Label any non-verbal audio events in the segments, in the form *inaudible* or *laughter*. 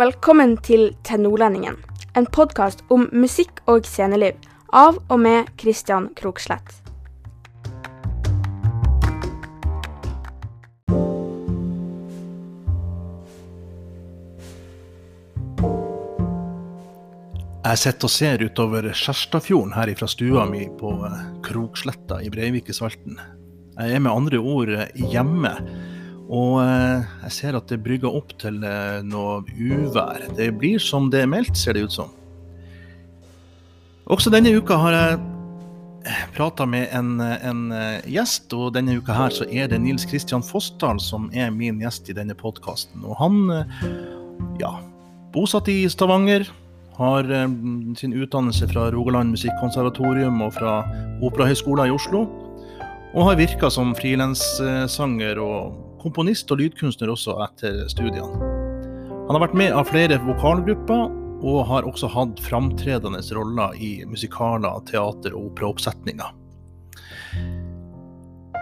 Velkommen til Nordlendingen, en podkast om musikk og sceneliv av og med Christian Krokslett. Jeg sitter og ser utover Skjærstadfjorden her fra stua mi på eh, Kroksletta i Breivik i Svalten. Jeg er med andre ord eh, hjemme, og eh, jeg ser at det brygger opp til noe uvær. Det blir som det er meldt, ser det ut som. Også denne uka har jeg prata med en, en, gjest, og denne uka her så er det Nils Kristian Fossdal som er min gjest i denne podkasten. Og han, ja, bosatt i Stavanger har eh, sin utdannelse fra Rogaland Musikkonservatorium og fra Operahøgskolen i Oslo. Og har virka som frilanssanger og komponist og lydkunstner også etter studiene. Han har vært med av flere vokalgrupper, og har også hatt framtredende roller i musikaler, teater og operaoppsetninger.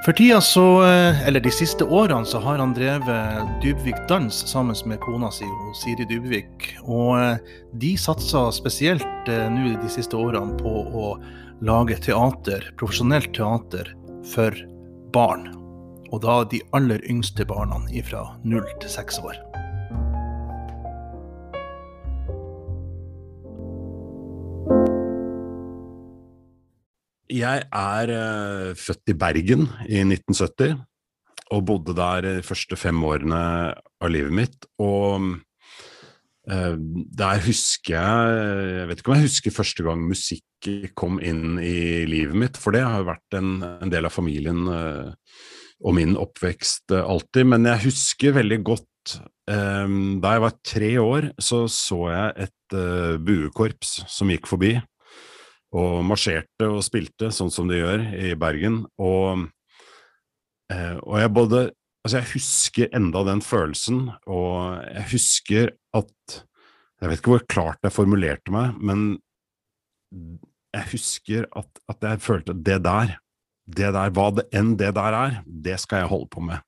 For tida så, eh, eller de siste årene, så har han drevet Dybvik Dans sammen med kona si Siri Dybvik. Og eh, de satser spesielt eh, nå de siste årene på å lage teater, profesjonelt teater, for barn. Og da de aller yngste barna fra null til seks år. Jeg er uh, født i Bergen i 1970 og bodde der de første fem årene av livet mitt. Og uh, der husker jeg Jeg vet ikke om jeg husker første gang musikk kom inn i livet mitt, for det har jo vært en, en del av familien uh, og min oppvekst alltid. Men jeg husker veldig godt Da jeg var tre år, så så jeg et buekorps som gikk forbi og marsjerte og spilte sånn som de gjør i Bergen. Og, eh, og jeg både Altså, jeg husker enda den følelsen, og jeg husker at Jeg vet ikke hvor klart jeg formulerte meg, men jeg husker at, at jeg følte at det der, det der, hva det enn det der er, det skal jeg holde på med.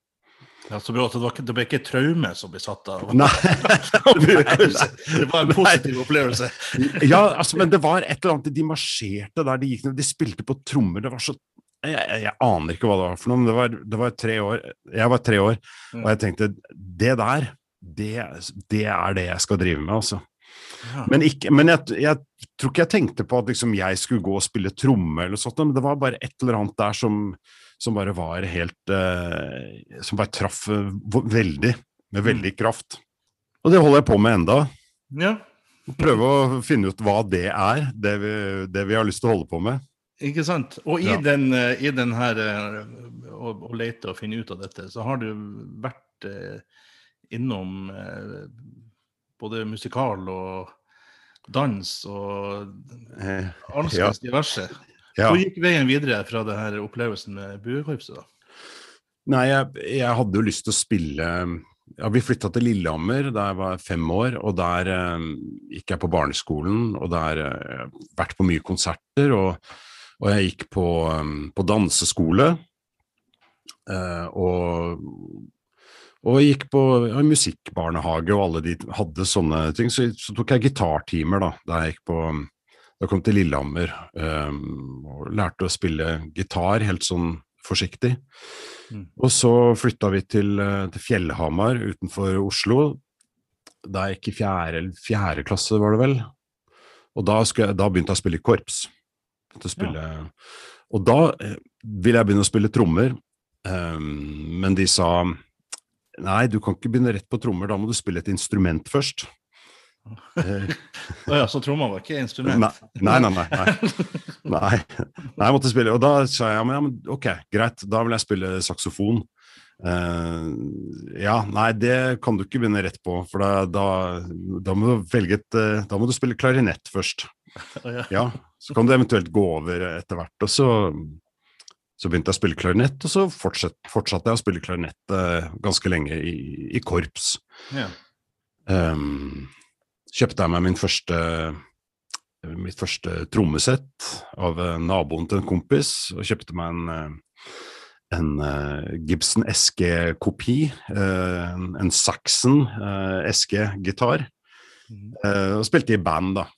Ja, så bra at det, var, det ble ikke traume som ble satt av? Nei. *laughs* det var en positiv Nei. opplevelse? ja, altså, men det var et eller annet De marsjerte der, de gikk ned, de spilte på trommer. Det var så jeg, jeg, jeg, aner ikke hva det var for noe, men det var, det var tre år. Jeg var tre år, og jeg tenkte det der, det, det er det jeg skal drive med, altså. Ja. Men, ikke, men jeg, jeg, tror ikke jeg tenkte på at liksom jeg skulle gå og spille tromme, eller sånt, men det var bare et eller annet der som som bare var helt uh, Som bare traff uh, veldig, med veldig mm. kraft. Og det holder jeg på med enda. Ja. Prøve å finne ut hva det er, det vi, det vi har lyst til å holde på med. Ikke sant. Og i, ja. den, uh, i den her å, å, lete og finne ut av dette, så har du vært innom både musikal og dans og alskens ja. diverse. Ja. Hvor gikk veien videre fra denne opplevelsen med buekorpset? Nei, jeg, jeg, hadde jo lyst til å spille ja, Vi flytta til Lillehammer da jeg var fem år, og der eh, gikk jeg på barneskolen. Og der eh, vært på mye konserter, og, og jeg gikk på, um, på danseskole. Eh, og, og gikk på ja, musikkbarnehage, og alle de hadde sånne ting. Så, så tok jeg gitartimer da, da jeg gikk på da kom til Lillehammer um, og lærte å spille gitar helt sånn forsiktig. Mm. Og så flytta vi til, eh, til, Fjellhamar utenfor Oslo. Da jeg gikk i fjerde, fjerde klasse, var det vel. Og da, jeg, da begynte jeg å spille i korps. Spille, ja. Og da eh, ville jeg begynne å spille trommer, um, men de sa nei, du kan ikke begynne rett på trommer, da må du spille et instrument først. *laughs* oh ja, så tromma var ikke instrument? Nei, nei, nei. nei. nei. nei jeg måtte spille. Og da sa jeg ja, men, ok, greit, da vil jeg spille saksofon. Uh, ja, nei, det kan du ikke begynne rett på, for da, da, da må du velge et uh, Da må du spille klarinett først. Oh, ja. ja. Så kan du eventuelt gå over etter hvert. Og så, så begynte jeg å spille klarinett, og så fortsatt, fortsatte jeg å spille klarinett uh, ganske lenge i, i korps. Ja. Um, kjøpte jeg meg min første, mitt første trommesett av eh, naboen til en kompis, og kjøpte meg en, eh, en Gibson SG-kopi, uh, en Saxon SG-gitar. Eh, og spilte i band, da.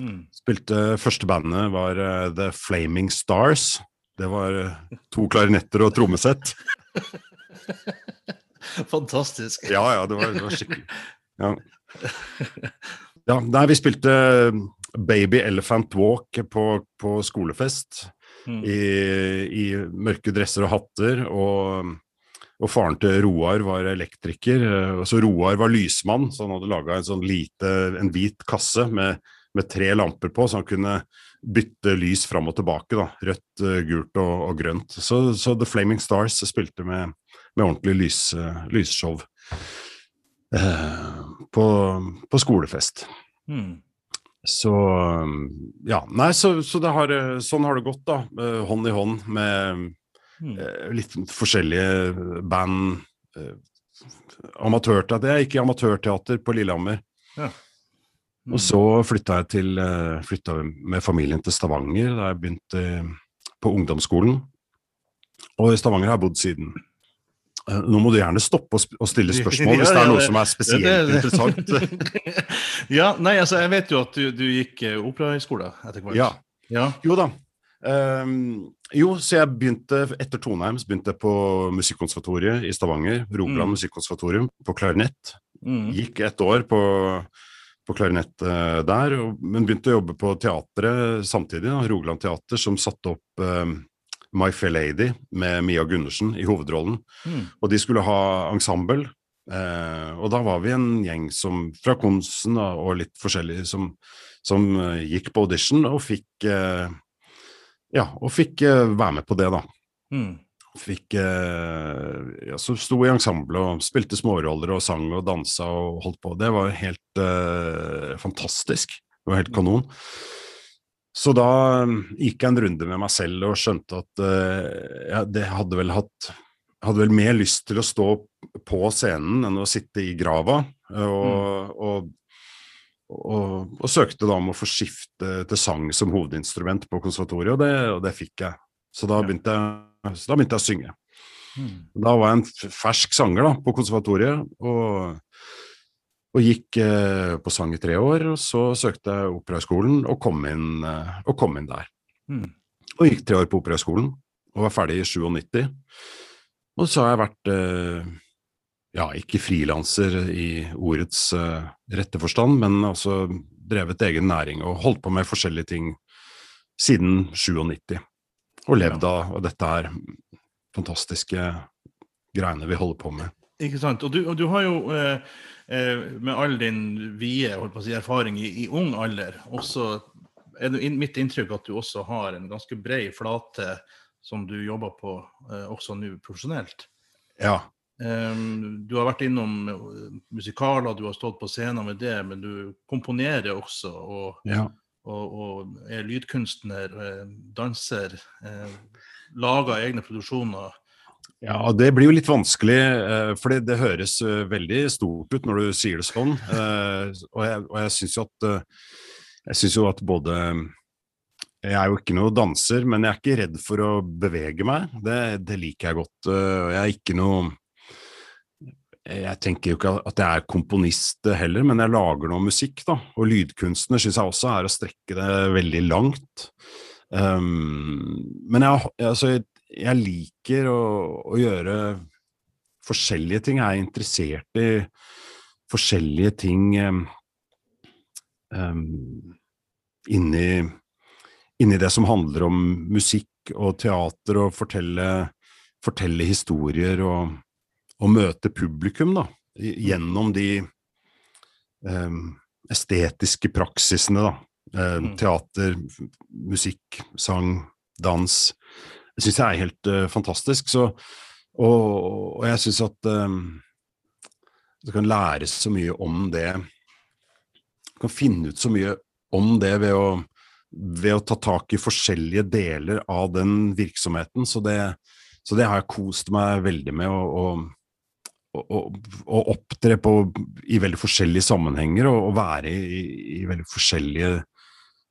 Mm. Spilte, første bandet var The Flaming Stars. Det var eh, to klarinetter og trommesett. *laughs* Fantastisk. Ja, ja, det var, det var skikkelig. Ja. ja, nei, vi spilte Baby Elephant Walk på, på skolefest. Mm. I, I mørke dresser og hatter. Og, og faren til Roar var elektriker. eh, Så Roar var lysmann, så han hadde laga en sånn lite, en hvit kasse med, med tre lamper på, så han kunne bytte lys fram og tilbake. da, Rødt, eh, gult og, og grønt. Så, så The Flaming Stars spilte med, med ordentlig lys, eh, lysshow eh, på, på skolefest. Mm. Så ja, nei, så, så det har, eh, sånn har det gått, da. Hånd i hånd med Mm. litt forskjellige band. Amatørteater. Jeg gikk i amatørteater på Lillehammer. Ja. Mm. Og så flytta jeg til eh, flytta med familien til Stavanger da jeg begynte eh, på ungdomsskolen. Og i Stavanger har jeg bodd siden. Eh, Nå må du gjerne stoppe og stille spørsmål *laughs* hvis det er noe som er spesielt interessant. *laughs* ja, nei, altså, jeg vet jo at du, du gikk operahøgskole etter hvert. Ja. ja. Jo da. Um, jo, så jeg begynte etter Toneheim så begynte jeg på Musikkonservatoriet i Stavanger. Rogaland Mm. Musikkonservatorium på klarinett. Mm. Gikk et år på, på klarinett uh, der, og, men begynte å jobbe på teatret samtidig. Da, Rogaland Teater, som satte opp uh, My Fair Lady med Mia Gundersen i hovedrollen. Mm. Og de skulle ha ensemble. uh, og da var vi en gjeng som, fra Konsen da, og litt forskjellig som, som gikk på audition og fikk Ja, og fikk være med på det, da. Mm. Fikk eh, ja, Så sto i ensemble og spilte småroller og sang og dansa og holdt på. Det var helt eh, fantastisk. Det var helt kanon. Så da eh, gikk jeg en runde med meg selv og skjønte at eh, jeg det hadde vel hatt hadde vel mer lyst til å stå på scenen enn å sitte i grava. eh, Og, og, og, og søkte da om å få skifte til sang som hovedinstrument på konservatoriet, og det, og det fikk jeg. Så da begynte jeg, så da begynte jeg å synge. Mm. Da var jeg en fersk sanger da, på konservatoriet, og, og gikk eh, på sang i tre år. Og så søkte jeg Operahøgskolen og, kom inn, eh, og kom inn der. Mm. Og gikk tre år på Operahøgskolen og var ferdig i 97. Og så har jeg vært eh, ja, ikke frilanser i ordets eh, rette forstand, men altså drevet egen næring og holdt på med forskjellige ting siden 97. Og levd av og dette her fantastiske greiene vi holder på med. Ikke sant. Og du, og du har jo eh, eh, med all din vide si, erfaring i, i ung alder, også er det mitt inntrykk at du også har en ganske bred flate som du jobber på eh, også nå profesjonelt. Ja. Um, du har vært innom eh, musikaler, du har stått på scener med det, men du komponerer også og, ja. Og, og er lydkunstner, eh, danser, eh, lager egne produksjoner. Ja, det blir jo litt vanskelig, eh, for det, det høres veldig stort ut når du sier det sånn. *laughs* Eh, og jeg, og jeg syns jo at Jeg syns jo at både Jeg er jo ikke noe danser, men jeg er ikke redd for å bevege meg. Det, det liker jeg godt. jeg er ikke noe Jeg tenker jo ikke at jeg er komponist heller, men jeg lager noe musikk, da. Og lydkunstner syns jeg også er å strekke det veldig langt. Um, men jeg, altså, jeg, liker å, å gjøre forskjellige ting. Jeg er interessert i forskjellige ting um, inni, inni det som handler om musikk og teater, og fortelle, fortelle historier og, og møte publikum, da. Gjennom de um, estetiske praksisene, da. Mm. teater, musikk, sang, dans. Det syns jeg er helt uh, fantastisk. Så, og, og jeg syns at um, du kan lære så mye om det Du kan finne ut så mye om det ved å, ved å ta tak i forskjellige deler av den virksomheten. Så det, så det har jeg kost meg veldig med. og, og, og, å opptre på, i veldig forskjellige sammenhenger og, og være i, i veldig forskjellige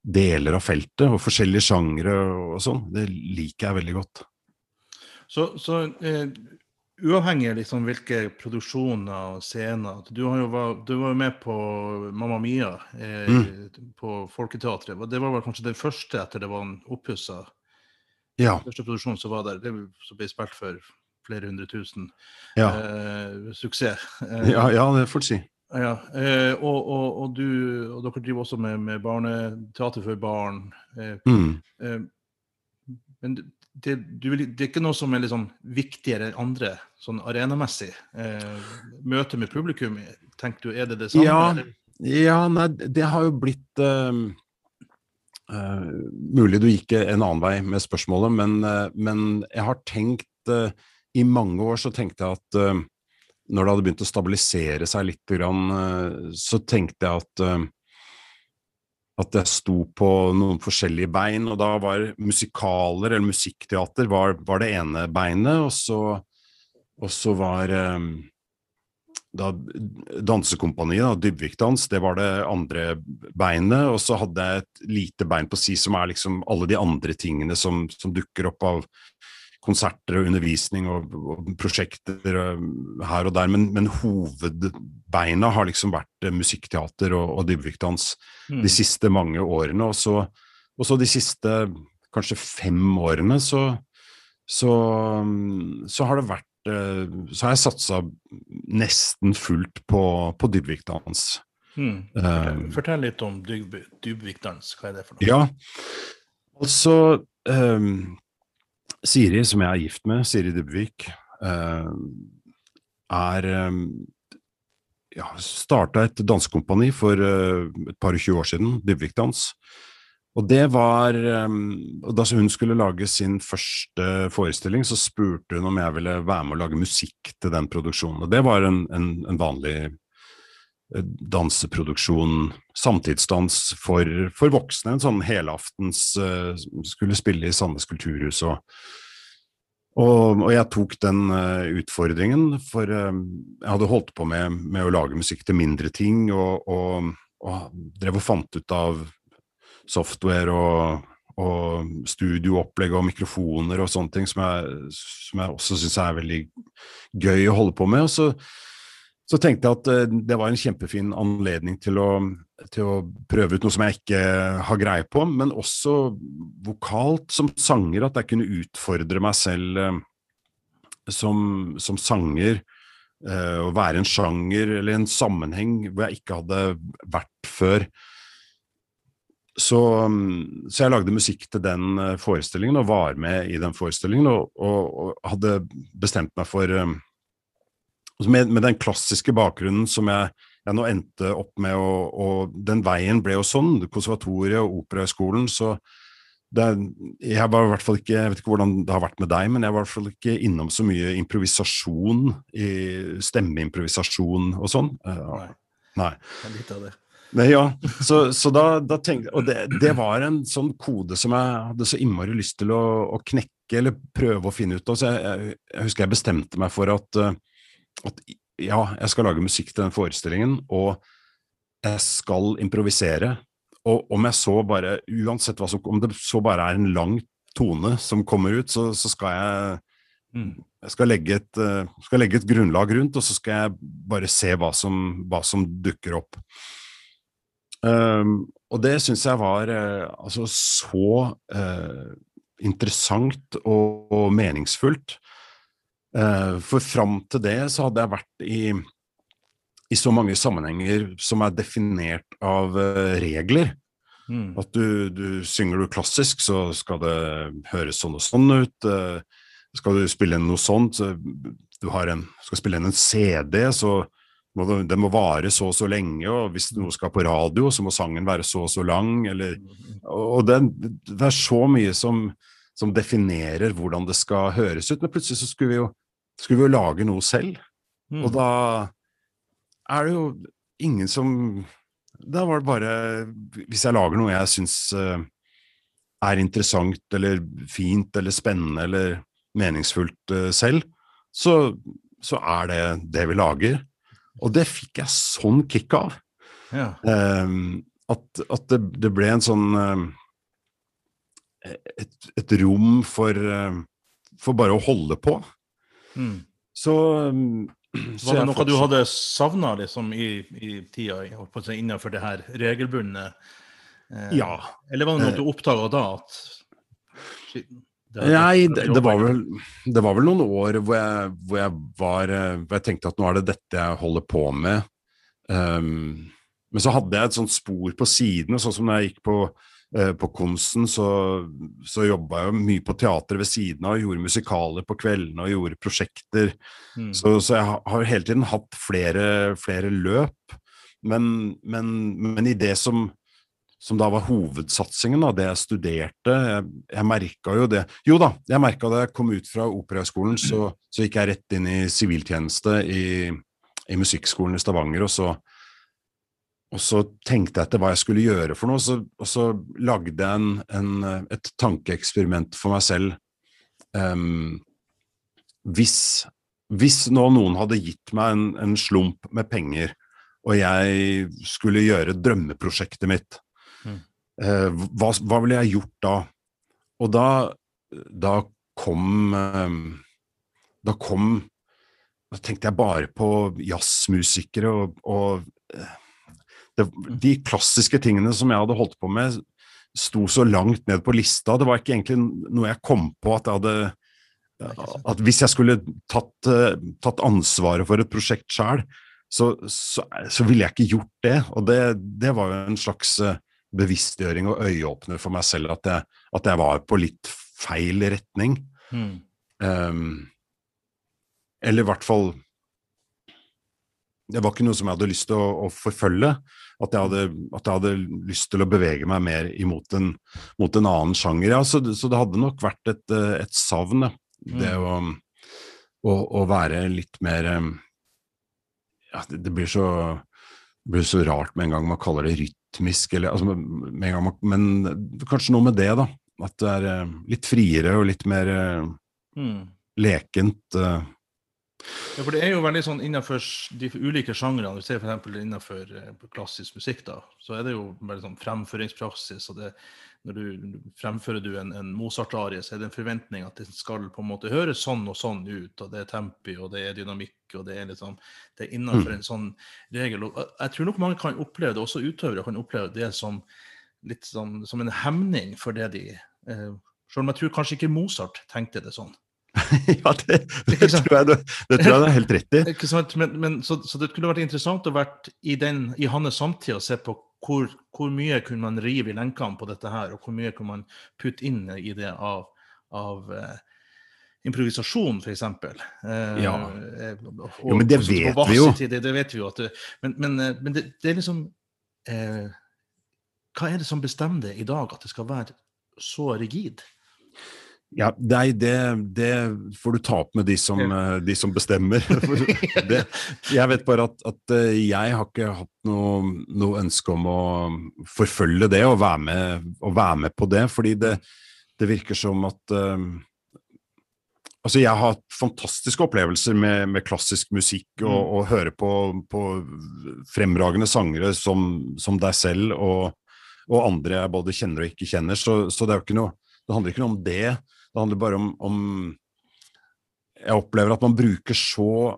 deler av feltet og forskjellige sjangre og, sånn. Det liker jeg veldig godt. Så, så eh, uavhengig av liksom hvilke produksjoner og scener Du, har jo var, du var jo med på Mamma Mia eh, Mm. på Folketeatret. Det var vel kanskje den første etter det var oppussa Ja. første produksjon som var der. Det som ble spilt for flere hundre tusen. Ja, Eh, suksess. Eh, ja, ja det får du si. ja. Eh, og, og, og, du, og dere driver også med, med barneteater for barn. Eh, Mm. eh, men det, du, det er ikke noe som er liksom viktigere enn andre, sånn arenamessig. Eh, møte med publikum, tenker du, er det det samme? Ja. Ja, nei, det har jo blitt uh, uh, Mulig du gikk en annen vei med spørsmålet, men, uh, men jeg har tenkt I mange år så tenkte jeg at uh, når det hadde begynt å stabilisere seg litt, eh, så tenkte jeg at uh, at jeg sto på noen forskjellige bein, og da var musikaler eller musikkteater var, var det ene beinet, og så, og så var eh, da dansekompaniet, da, Dybvik-dans, det var det andre beinet, og så hadde jeg et lite bein på si som er liksom alle de andre tingene som, som dukker opp av konserter og undervisning og, og prosjekter her og der, men, men hovedbeina har liksom vært eh, musikkteater og, og Dybvik-dans Mm. de siste mange årene, og så, og så de siste kanskje fem årene så, så, så har det vært eh, Så har jeg satsa nesten fullt på, på Dybvik-dans. Mm. Eh, Fortell, fortell litt om Dyb Hva er det for noe? Ja, altså ehm, Siri, som jeg er gift med, Siri Dybvik, eh, er um, ja, starta et dansekompani for eh, et par og tjue år siden, Dybvik Dans. Og det var og Da hun skulle lage sin første forestilling, så spurte hun om jeg ville være med å lage musikk til den produksjonen. Og det var en, en, en vanlig eh, danseproduksjon, samtidsdans for, for voksne. En sånn helaftens uh, Skulle spille i Sandnes kulturhus. Og, og, og jeg tok den uh, utfordringen, for uh, jeg hadde holdt på med, med å lage musikk til mindre ting, og, og, og drev og fant ut av software og studioopplegg og mikrofoner og sånne ting som jeg, som jeg også syns er veldig gøy å holde på med. Og så, så tenkte jeg at eh, det var en kjempefin anledning til å, til å prøve ut noe som jeg ikke har greie på, men også vokalt som sanger, at jeg kunne utfordre meg selv eh, som, som sanger. eh, Å være en sjanger eller en sammenheng hvor jeg ikke hadde vært før. Så, så jeg lagde musikk til den forestillingen og var med i den forestillingen, og, og, og hadde bestemt meg for med, med den klassiske bakgrunnen som jeg, jeg nå endte opp med, og, og den veien ble jo sånn, konservatoriet og Operahøgskolen, så det, jeg var i hvert fall ikke, jeg vet ikke hvordan det har vært med deg, men jeg var i hvert fall ikke innom så mye improvisasjon, i stemmeimprovisasjon og sånn. Eh, Nei. Nei. Er Litt av det. Nei, ja, så, så da, da tenkte Og det, det var en sånn kode som jeg hadde så innmari lyst til å, å knekke, eller prøve å finne ut av. Så jeg, jeg, jeg husker jeg bestemte meg for at, eh, at ja, jeg skal lage musikk til den forestillingen, og jeg skal improvisere. Og om jeg så bare, uansett hva som Om det så bare er en lang tone som kommer ut, så, så skal jeg Mm. jeg skal legge, et, eh, skal legge et grunnlag rundt, og så skal jeg bare se hva som, hva som dukker opp. Um, og det syns jeg var eh, altså så uh, interessant og, og meningsfullt. Eh, for fram til det så hadde jeg vært i, i så mange sammenhenger som er definert av eh, regler. Mm. At du, du synger du klassisk, så skal det høres sånn og sånn ut. eh, Skal du spille inn noe sånt, så du har en, skal spille inn en CD, så må det, det må vare så og så lenge, og hvis noe skal på radio, så må sangen være så og så lang, eller Og det, det er så mye som, som definerer hvordan det skal høres ut, men plutselig så skulle vi jo, skulle vi jo lage noe selv. Mm. Og da er det jo ingen som Da var det bare Hvis jeg lager noe jeg syns eh, er interessant eller fint eller spennende eller meningsfullt eh, selv, så, så er det det vi lager. Og det fikk jeg sånn kick av. Ja. Ehm, at at det, det ble en sånn ehm, et, et rom for, ehm, for bare å holde på. Mm. Så, så Var det noe du hadde savna liksom, i, i tida innenfor det her regelbundne? Eh, ja. Eller var det noe du oppdaga da? at Nei, det, det, var vel, det, var vel, noen år hvor jeg, hvor jeg, var Hvor jeg tenkte at nå er det dette jeg holder på med. Um, men så hadde jeg et sånt spor på siden, sånn som da jeg gikk på, på Konsten, så, så jobba jeg mye på teater ved siden av, gjorde musikaler på kveldene og gjorde prosjekter. Mm. Så, så, jeg har hele tiden hatt flere, flere løp. Men, men, men i det som som da var hovedsatsingen, da, det jeg studerte. Jeg, jeg merka jo det Jo da, jeg merka da jeg kom ut fra Operahøgskolen, så, så, gikk jeg rett inn i siviltjeneste i, i Musikkskolen i Stavanger, og så, og så tenkte jeg etter hva jeg skulle gjøre for noe, så, og så lagde jeg en, en, et tankeeksperiment for meg selv. Um, hvis, hvis nå noen hadde gitt meg en, en slump med penger, og jeg skulle gjøre drømmeprosjektet mitt, Eh, hva, hva, ville jeg gjort da? Og da, da kom um, Da kom Da tenkte jeg bare på jazzmusikere og, og eh, det, De klassiske tingene som jeg hadde holdt på med, sto så langt ned på lista. Det var ikke egentlig noe jeg kom på at jeg hadde at hvis jeg skulle tatt, tatt ansvaret for et prosjekt sjøl, så, så, så, ville jeg ikke gjort det. Og det, det var jo en slags bevisstgjøring og øyeåpner for meg selv at jeg, at jeg var på litt feil retning. Mm. Um, eller i hvert fall Det var ikke noe som jeg hadde lyst til å, å forfølge. At jeg, hadde, at jeg, hadde, lyst til å bevege meg mer imot en, mot en annen sjanger. Ja, så, så, det hadde nok vært et, et savn, det mm. å, å, å, være litt mer ja, det, det, blir så, det blir så rart med en gang man kaller det rytmisk, eller altså, gang, Men kanskje noe med det, da. At det er uh, litt friere og litt mer mm. lekent. Uh. Ja, for det er jo veldig sånn innenfor de ulike sjangrene, vi ser f.eks. innenfor klassisk musikk, da, så er det jo veldig sånn fremføringspraksis. og det når du fremfører du en, en Mozart-arie, så er det en forventning at det skal på en måte høres sånn og sånn ut. og Det er tempi, og det er dynamikk, og det er liksom, det er innenfor mm. en sånn regel. og Jeg tror nok mange kan oppleve det, også utøvere kan oppleve det som litt sånn, som en hemning for det de eh, Selv om jeg tror kanskje ikke Mozart tenkte det sånn. *laughs* ja, det, det, tror jeg, det, det, tror jeg du er helt rett i. Ikke sant? Men, men, så, så, det kunne vært interessant å vært i, den, i hans samtid og se på hvor, hvor, mye kunne man rive i lenkene på dette her, og hvor mye kunne man putte inn i det av, av uh, improvisasjon, f.eks. Uh, ja. Eh, jo, men det vet vi jo. Det, det, vet vi jo. Det, men, men, uh, men det, er liksom Hva er det som bestemmer det i dag, at det skal være så rigid? Ja, nei, det, det, får du ta opp med de som, eh, de som bestemmer. *laughs* det, jeg vet bare at, at, eh, jeg har ikke hatt noe, noe, ønske om å forfølge det og være med, og være med på det, fordi det, det virker som at uh, Altså, jeg har hatt fantastiske opplevelser med, med klassisk musikk og, mm. og høre på, på, fremragende sangere som, som deg selv og, og, andre jeg både kjenner og ikke kjenner, så, så det, noe, det handler ikke noe om det. Det handler bare om, om Jeg opplever at man bruker så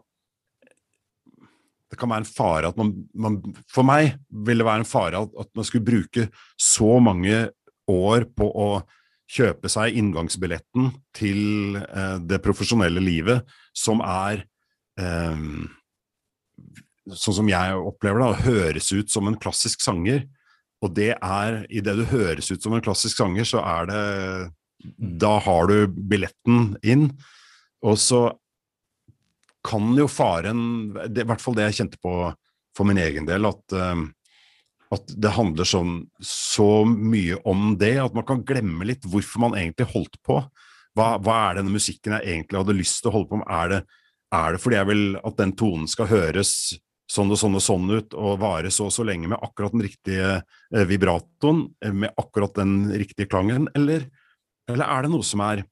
det kan være en fare at man, man, For meg vil det være en fare at, at, man skulle bruke så mange år på å kjøpe seg inngangsbilletten til eh, det profesjonelle livet, som er eh, Sånn som jeg opplever det, høres ut som en klassisk sanger. Og det er Idet du høres ut som en klassisk sanger, så er det da har du billetten inn. Og så kan jo faren det, I hvert fall det jeg kjente på for min egen del, at, uh, at det handler sånn så mye om det at man kan glemme litt hvorfor man egentlig holdt på. Hva, hva er denne musikken jeg egentlig hadde lyst til å holde på med? Er det, er det fordi jeg vil at den tonen skal høres sånn og sånn og sånn ut, og vare så og så lenge med akkurat den riktige eh, vibratoen, eh, med akkurat den riktige klangen, eller eller er det noe som er,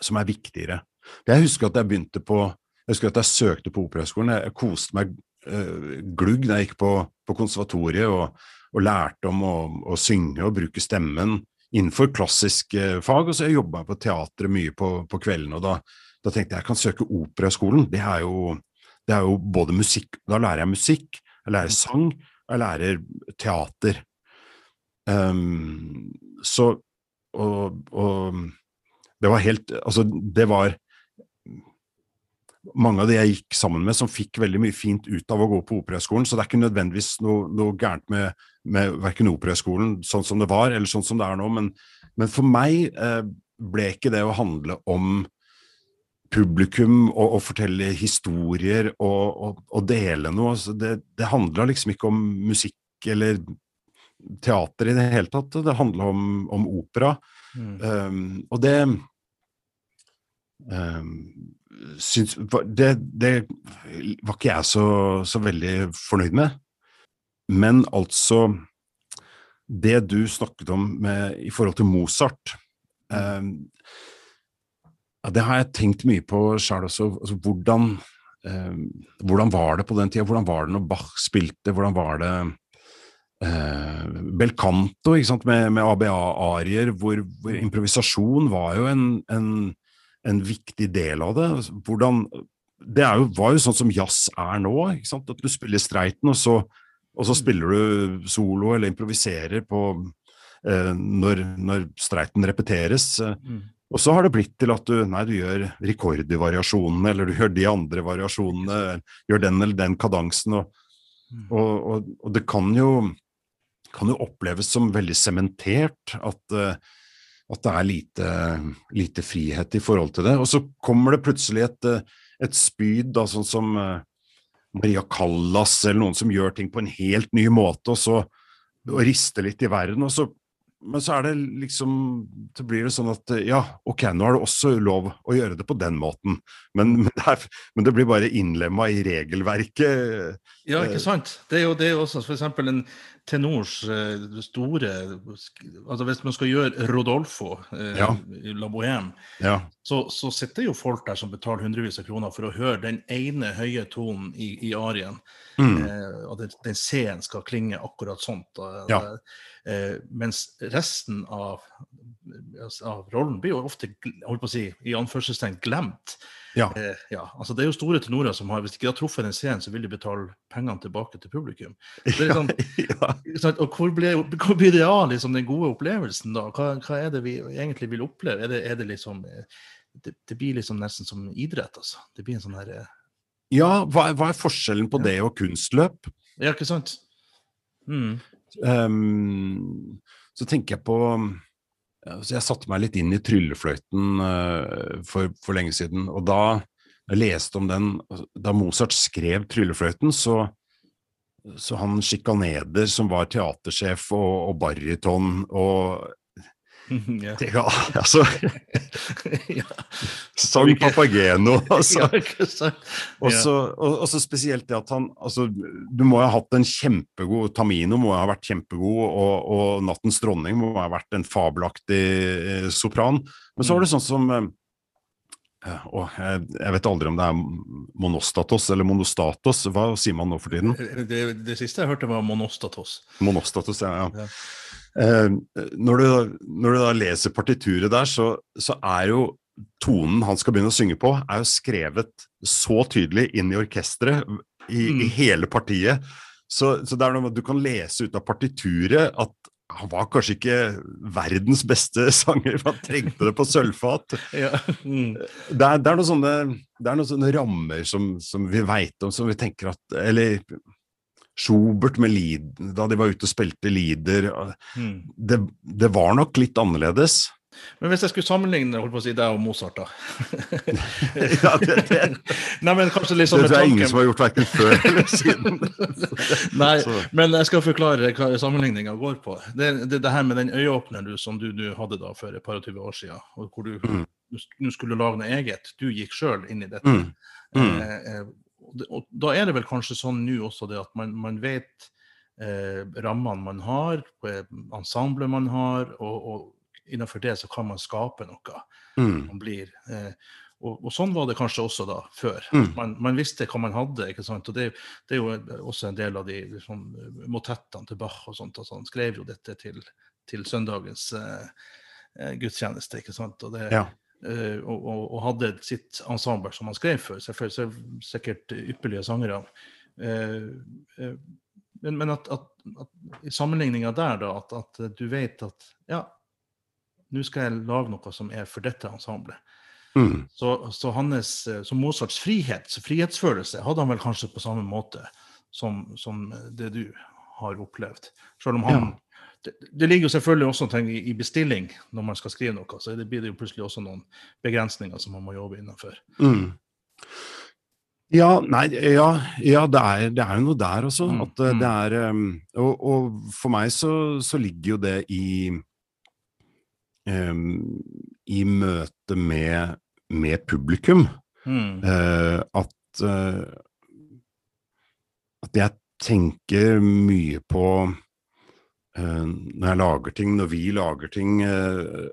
som er viktigere? Jeg husker at jeg begynte på jeg husker at jeg søkte på Operahøgskolen. Jeg, koste meg øh, glugg da jeg gikk på, på konservatoriet og, og, lærte om å, å, synge og bruke stemmen innenfor klassisk øh, fag. Og så jobba jeg på teatret mye på, på kveldene, og da, da tenkte jeg jeg kan søke Operaskolen. Det det er jo både musikk Da lærer jeg musikk, jeg lærer sang, jeg lærer teater. Um, så og, og det var helt Altså, det var mange av de jeg gikk sammen med, som fikk veldig mye fint ut av å gå på Operahøgskolen. Så det er ikke nødvendigvis noe, noe gærent med, med verken Operahøgskolen sånn som det var, eller sånn som det er nå. Men, men for meg eh, ble ikke det å handle om publikum og, og fortelle historier og, og, og dele noe. Altså det, det handla liksom ikke om musikk eller teater i det hele tatt. Det handla om, om, opera. Mm. Um, og det um, syns, det, det, var ikke jeg så, så, veldig fornøyd med. Men altså Det du snakket om med, i forhold til Mozart eh, Det har jeg tenkt mye på sjøl også. Altså, hvordan, hvordan var det på den tida? Hvordan var det når Bach spilte? Hvordan var det eh, Belcanto med, med ABA-arier, hvor, hvor, improvisasjon var jo en, en en viktig del av det. Hvordan, det jo, var jo sånn som jazz er nå. At du spiller streiten, og så, og så, spiller du solo eller improviserer på eh, når, når, streiten repeteres. Mm. Og så har det blitt til at du, nei, du gjør Ricordi-variasjonene, eller du gjør de andre variasjonene, gjør den eller den kadansen. Og, mm. og, og det kan jo, kan jo, oppleves som veldig sementert at uh, at det er lite, lite, frihet i forhold til det. Og så kommer det plutselig et, et spyd, da, sånn som uh, Maria Callas, eller noen som gjør ting på en helt ny måte, og så og rister litt i verden. og så men så er det liksom Så blir det sånn at ja, ok, nå er det også lov å gjøre det på den måten, men, *laughs* men, det, er, men det, blir bare innlemma i regelverket. Ja, ikke sant. Det er jo, det er også f.eks. en tenors eh, store altså Hvis man skal gjøre Rodolfo eh, ja. i La Bohème, ja. så, så, sitter jo folk der som betaler hundrevis av kroner for å høre den ene høye tonen i, i arien. Mm. Eh, og den, den C-en skal klinge akkurat sånt. Og, ja. eh, mens resten av, av rollen blir jo ofte holdt på å si, i anførselstegn glemt. Ja. Eh, ja. altså Det er jo store tenorer som har Hvis de ikke har truffet en scene, så vil de betale pengene tilbake til publikum. Sånn, *laughs* ja, og hvor, blir, hvor, blir det av liksom, den gode opplevelsen, da? Hva, hva, er det vi egentlig vil oppleve? Er det, er det liksom det, det, blir liksom nesten som idrett, altså. Det blir en sånn her eh, Ja, hva, hva, er forskjellen på det og kunstløp? Ja, ikke sant? Mm. Um, så tenker jeg på så jeg satte meg litt inn i tryllefløyten uh, for, for, lenge siden. Og da jeg leste om den Da Mozart skrev tryllefløyten, så, så han Sjikaneder, som var teatersjef og, og baryton og ja. Det, altså *laughs* Sang Papageno, *laughs* altså. og, så, og, så spesielt det at han altså, Du må ha hatt en kjempegod Tamino må ha vært kjempegod, og, og Nattens dronning må ha vært en fabelaktig eh, sopran. Men så var det sånn som eh, og jeg, jeg, vet aldri om det er monostatos eller monostatos. Hva sier man nå for tiden? Det, det siste jeg hørte, var monostatos. Monostatos, ja. ja. Eh, når, du, når, du, da leser partituret der, så, så, er jo tonen han skal begynne å synge på, er jo skrevet så tydelig inn i orkesteret i, mm. i hele partiet. Så, så, det er noe med at du kan lese ut av partituret at han var kanskje ikke verdens beste *laughs* sanger, for han trengte det på sølvfat. *laughs* ja. mm. det, er, det, er, sånne, det er noen sånne rammer som, som vi veit om, som vi tenker at Eller Schubert med Lied, da de var ute og spilte Lieder mm. det, det, var nok litt annerledes. Men hvis jeg skulle sammenligne holdt på å si, deg og Mozart, da *laughs* ja, det, det, *laughs* Nei, men kanskje liksom Det tror jeg ingen som har gjort verken før eller *laughs* siden. Nei, Så. men jeg skal forklare hva sammenligninga går på. Det, det, det, her med den øyeåpneren du, som du, du, hadde da for et par og tyve år siden, og hvor du mm. skulle lage noe eget. Du gikk sjøl inn i dette. Mm. Mm. Eh, eh og da er det vel kanskje sånn nå også det at man, man vet eh, rammene man har, ensemblet man har, og, og innenfor det så kan man skape noe. Mm. Man blir, eh, og, og, sånn var det kanskje også da, før. Mm. Man, man, visste hva man hadde. ikke sant? Og Det, det er jo også en del av de liksom, motettene til Bach. og sånt, altså Han skrev jo dette til, til søndagens eh, eh gudstjeneste. ikke sant? Og det, ja. Eh, og, og, og, hadde sitt ensemble som han skrev for. Selvfølgelig sikkert ypperlige sangere. Eh, eh, men, men at, at, at, i sammenligninga der, da, at, at, du vet at ja, nå skal jeg lage noe som er for dette ensemblet. Mm. Så, så, hans, så Mozarts frihet, frihetsfølelse hadde han vel kanskje på samme måte som, som det du har opplevd. Selv om han ja det, det, ligger jo selvfølgelig også ting i, i, bestilling når man skal skrive noe, så det blir det jo plutselig også noen begrensninger som man må jobbe innenfor. Mm. Ja, nei, ja, ja det, er, det, er, jo noe der også. Mm. At eh, det mm. er um, og, og, for meg så, så, ligger jo det i um, I møte med, med publikum. Mm. Uh, at uh, at jeg tenker mye på når jeg lager ting, når vi lager ting uh,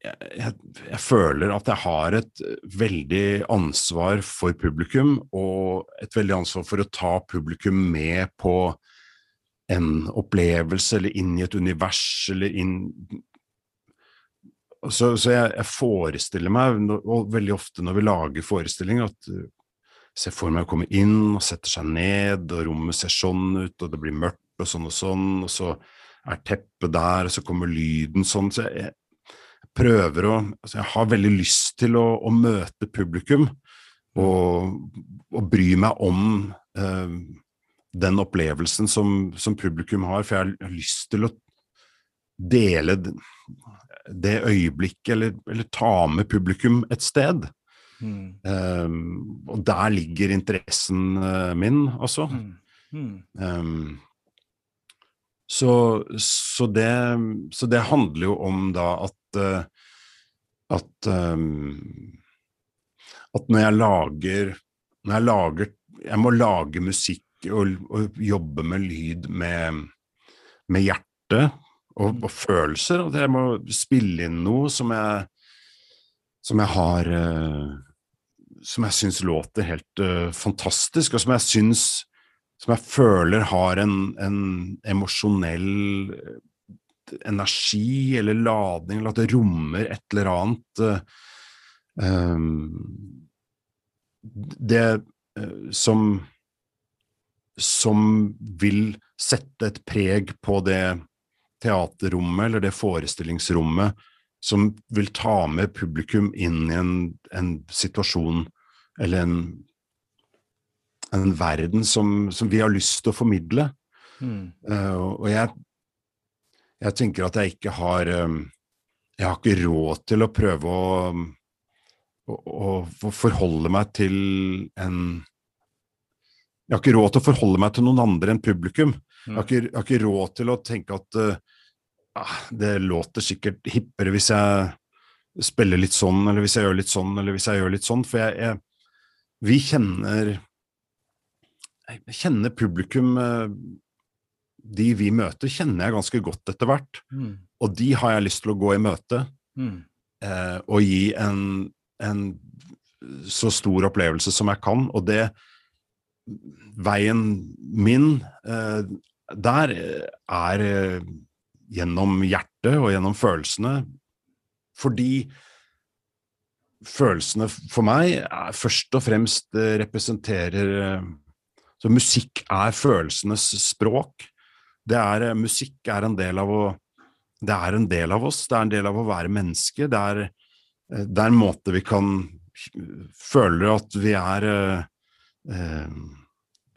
jeg, jeg, jeg, føler at jeg har et veldig ansvar for publikum, og et veldig ansvar for å ta publikum med på en opplevelse, eller inn i et univers, eller inn Så, så jeg, jeg, forestiller meg, og veldig ofte når vi lager forestillinger, at ser for meg å komme inn og setter seg ned, og rommet ser sånn ut, og det blir mørkt og sånn og sånn, og så er teppet der, og så kommer lyden sånn. Så jeg, jeg prøver å altså Jeg har veldig lyst til å, å møte publikum og, og, bry meg om eh, den opplevelsen som, som, publikum har, for jeg har lyst til å dele det øyeblikket, eller, eller ta med publikum et sted. Mm. Um, og der ligger interessen uh, min, altså. Mm. Mm. Um, så, så, det, så, det, handler jo om da at uh, at um, at når jeg lager når jeg lager Jeg må lage musikk og, og jobbe med lyd med, med hjerte og, og, følelser. At jeg må spille inn noe som jeg som jeg har uh, som jeg syns låter helt uh, fantastisk, og som jeg syns Som jeg føler har en, en emosjonell eh, energi eller ladning, eller at det rommer et eller annet um, Det uh, som som vil sette et preg på det teaterrommet eller det forestillingsrommet som vil ta med publikum inn i en, en situasjon eller en, en verden som, som, vi har lyst til å formidle. Mm. Uh, og jeg, jeg, tenker at jeg ikke har um, Jeg har ikke råd til å prøve å, å, å forholde meg til en Jeg har ikke råd til å forholde meg til noen andre enn publikum. Mm. Jeg, har ikke, jeg, har ikke, råd til å tenke at uh, ah, det låter sikkert hippere hvis jeg spiller litt sånn, eller hvis jeg gjør litt sånn, eller hvis jeg gjør litt sånn. For jeg, jeg Vi kjenner kjenner publikum eh, De vi møter, kjenner jeg ganske godt etter hvert. Mm. Og de har jeg lyst til å gå i møte mm. eh, og gi en, en så stor opplevelse som jeg kan. Og det Veien min eh, der er eh, gjennom hjertet og gjennom følelsene. Fordi følelsene for meg er, først og fremst representerer Så musikk er følelsenes språk. Det er, eh, musikk er en del av å Det er en del av oss. Det er en del av å være menneske. Det er, det er en måte vi kan føle at vi er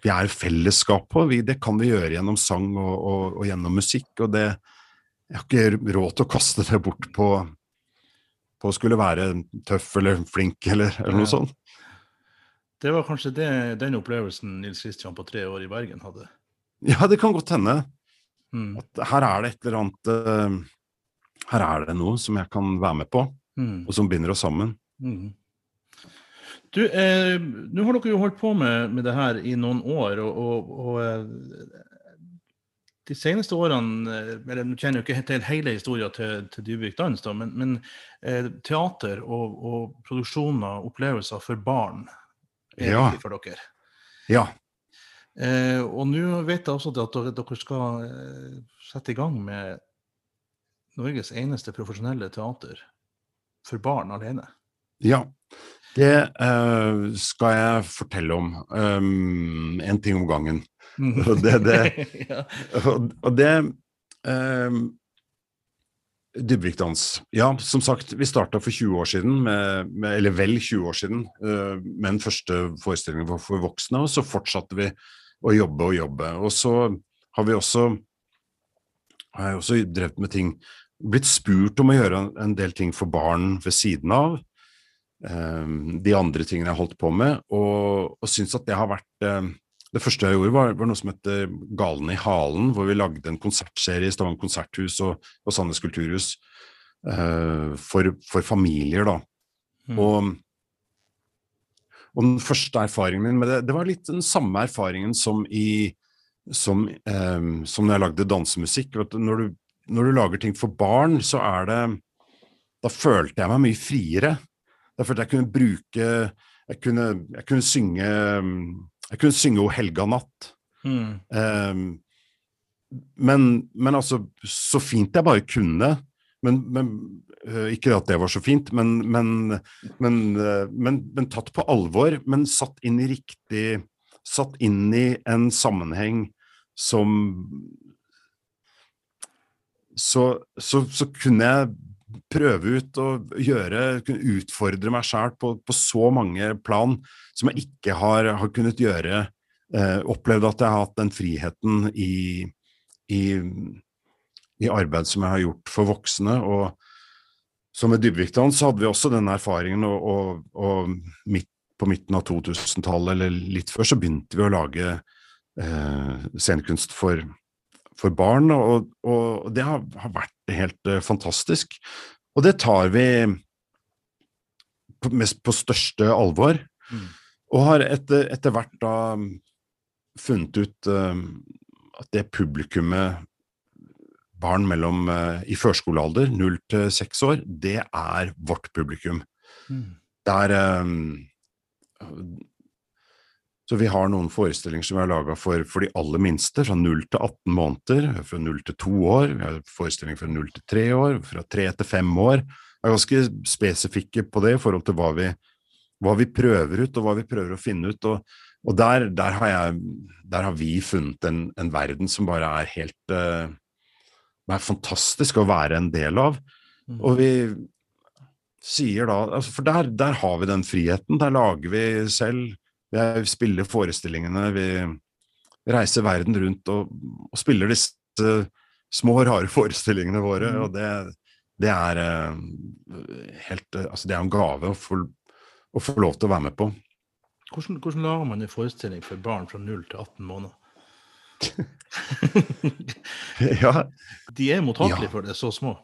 vi er fellesskap på. Vi, det kan vi gjøre gjennom sang og, og, og gjennom musikk. og det, jeg har ikke råd til å kaste det bort på, på å skulle være tøff eller flink eller, eller noe sånt. Det var kanskje det, den opplevelsen Nils Kristian på tre år i Bergen hadde? Ja, det kan godt hende. Mm. At her er det et eller annet uh, Her er det noe som jeg kan være med på, mm. og som binder oss sammen. Mm. Du, eh, Nå har dere jo holdt på med, med det her i noen år, og, og, og eh, de seneste årene eh, eller Nå kjenner jeg ikke til hele historien til, til Dybvik Dans, da, men, men eh, teater og, og, produksjoner opplevelser for barn ja. for dere. Ja. Eh, og nå vet jeg også at dere, dere skal eh, sette i gang med Norges eneste profesjonelle teater for barn alene? Ja, det eh, skal jeg fortelle om. Um, en ting om gangen. Og det, det, *laughs* ja. og, og det um, Dybvikdans. Ja, som sagt, vi starta for 20 år siden, med, med, eller vel 20 år siden, uh, med den første forestillingen for, for, voksne. Og så fortsatte vi å jobbe og jobbe. Og så har vi også har jeg også drevet med ting Blitt spurt om å gjøre en del ting for barn ved siden av. Um, de andre tingene jeg holdt på med, og, og syns at det har vært um, det første jeg gjorde, var, var, noe som het Galen i halen, hvor vi lagde en konsertserie i Stavanger konserthus og, og Sandnes kulturhus uh, for, for, familier, da. Mm. Og, og, den første erfaringen min med det, det var litt den samme erfaringen som i som, um, som når jeg lagde dansemusikk. Når du, når du lager ting for barn, så er det Da følte jeg meg mye friere. Da følte jeg kunne bruke Jeg kunne, jeg kunne synge jeg kunne synge O helga natt. Mm. Um, men, men, altså, så fint jeg bare kunne. Men, men uh, Ikke at det var så fint, men, men, uh, men, tatt på alvor. Men satt inn i riktig Satt inn i en sammenheng som så, så, så kunne jeg prøve ut og gjøre, kunne utfordre meg sjæl på, på, så mange plan som jeg ikke har, har kunnet gjøre. Eh, opplevd at jeg har hatt den friheten i, i, i, arbeid som jeg har gjort for voksne. og så med Dybvikdalen så hadde vi også den erfaringen, og, og, og midt, på midten av 2000-tallet, eller litt før, så begynte vi å lage eh, scenekunst for, for barn, og, og det har, har, vært helt uh, fantastisk. Og det tar vi på, mest på største alvor, mm. og har etter, etter, hvert da funnet ut uh, at det publikummet barn mellom uh, i førskolealder, 0 til 6 år, det er vårt publikum. Mm. Der um, så vi har noen forestillinger som vi har laga for, for, de aller minste, fra 0 til 18 måneder, fra 0 til 2 år, vi har forestillinger fra 0 til 3 år, fra 3 til 5 år. Vi er ganske spesifikke på det i forhold til hva vi, hva vi prøver ut, og hva vi prøver å finne ut. Og, og der, der, har jeg, der, har vi funnet en, en, verden som bare er helt uh, er fantastisk å være en del av. Mm. Og vi sier da altså For der, der har vi den friheten. Der lager vi selv vi spiller forestillingene, vi reiser verden rundt og, og spiller disse små, rare forestillingene våre. Mm. Og det, det er uh, helt uh, Altså, det er en gave å få, å få, lov til å være med på. Hvordan, hvordan lager man en forestilling for barn fra 0 til 18 måneder? *laughs* ja. De er mottakelige ja. for det, så små?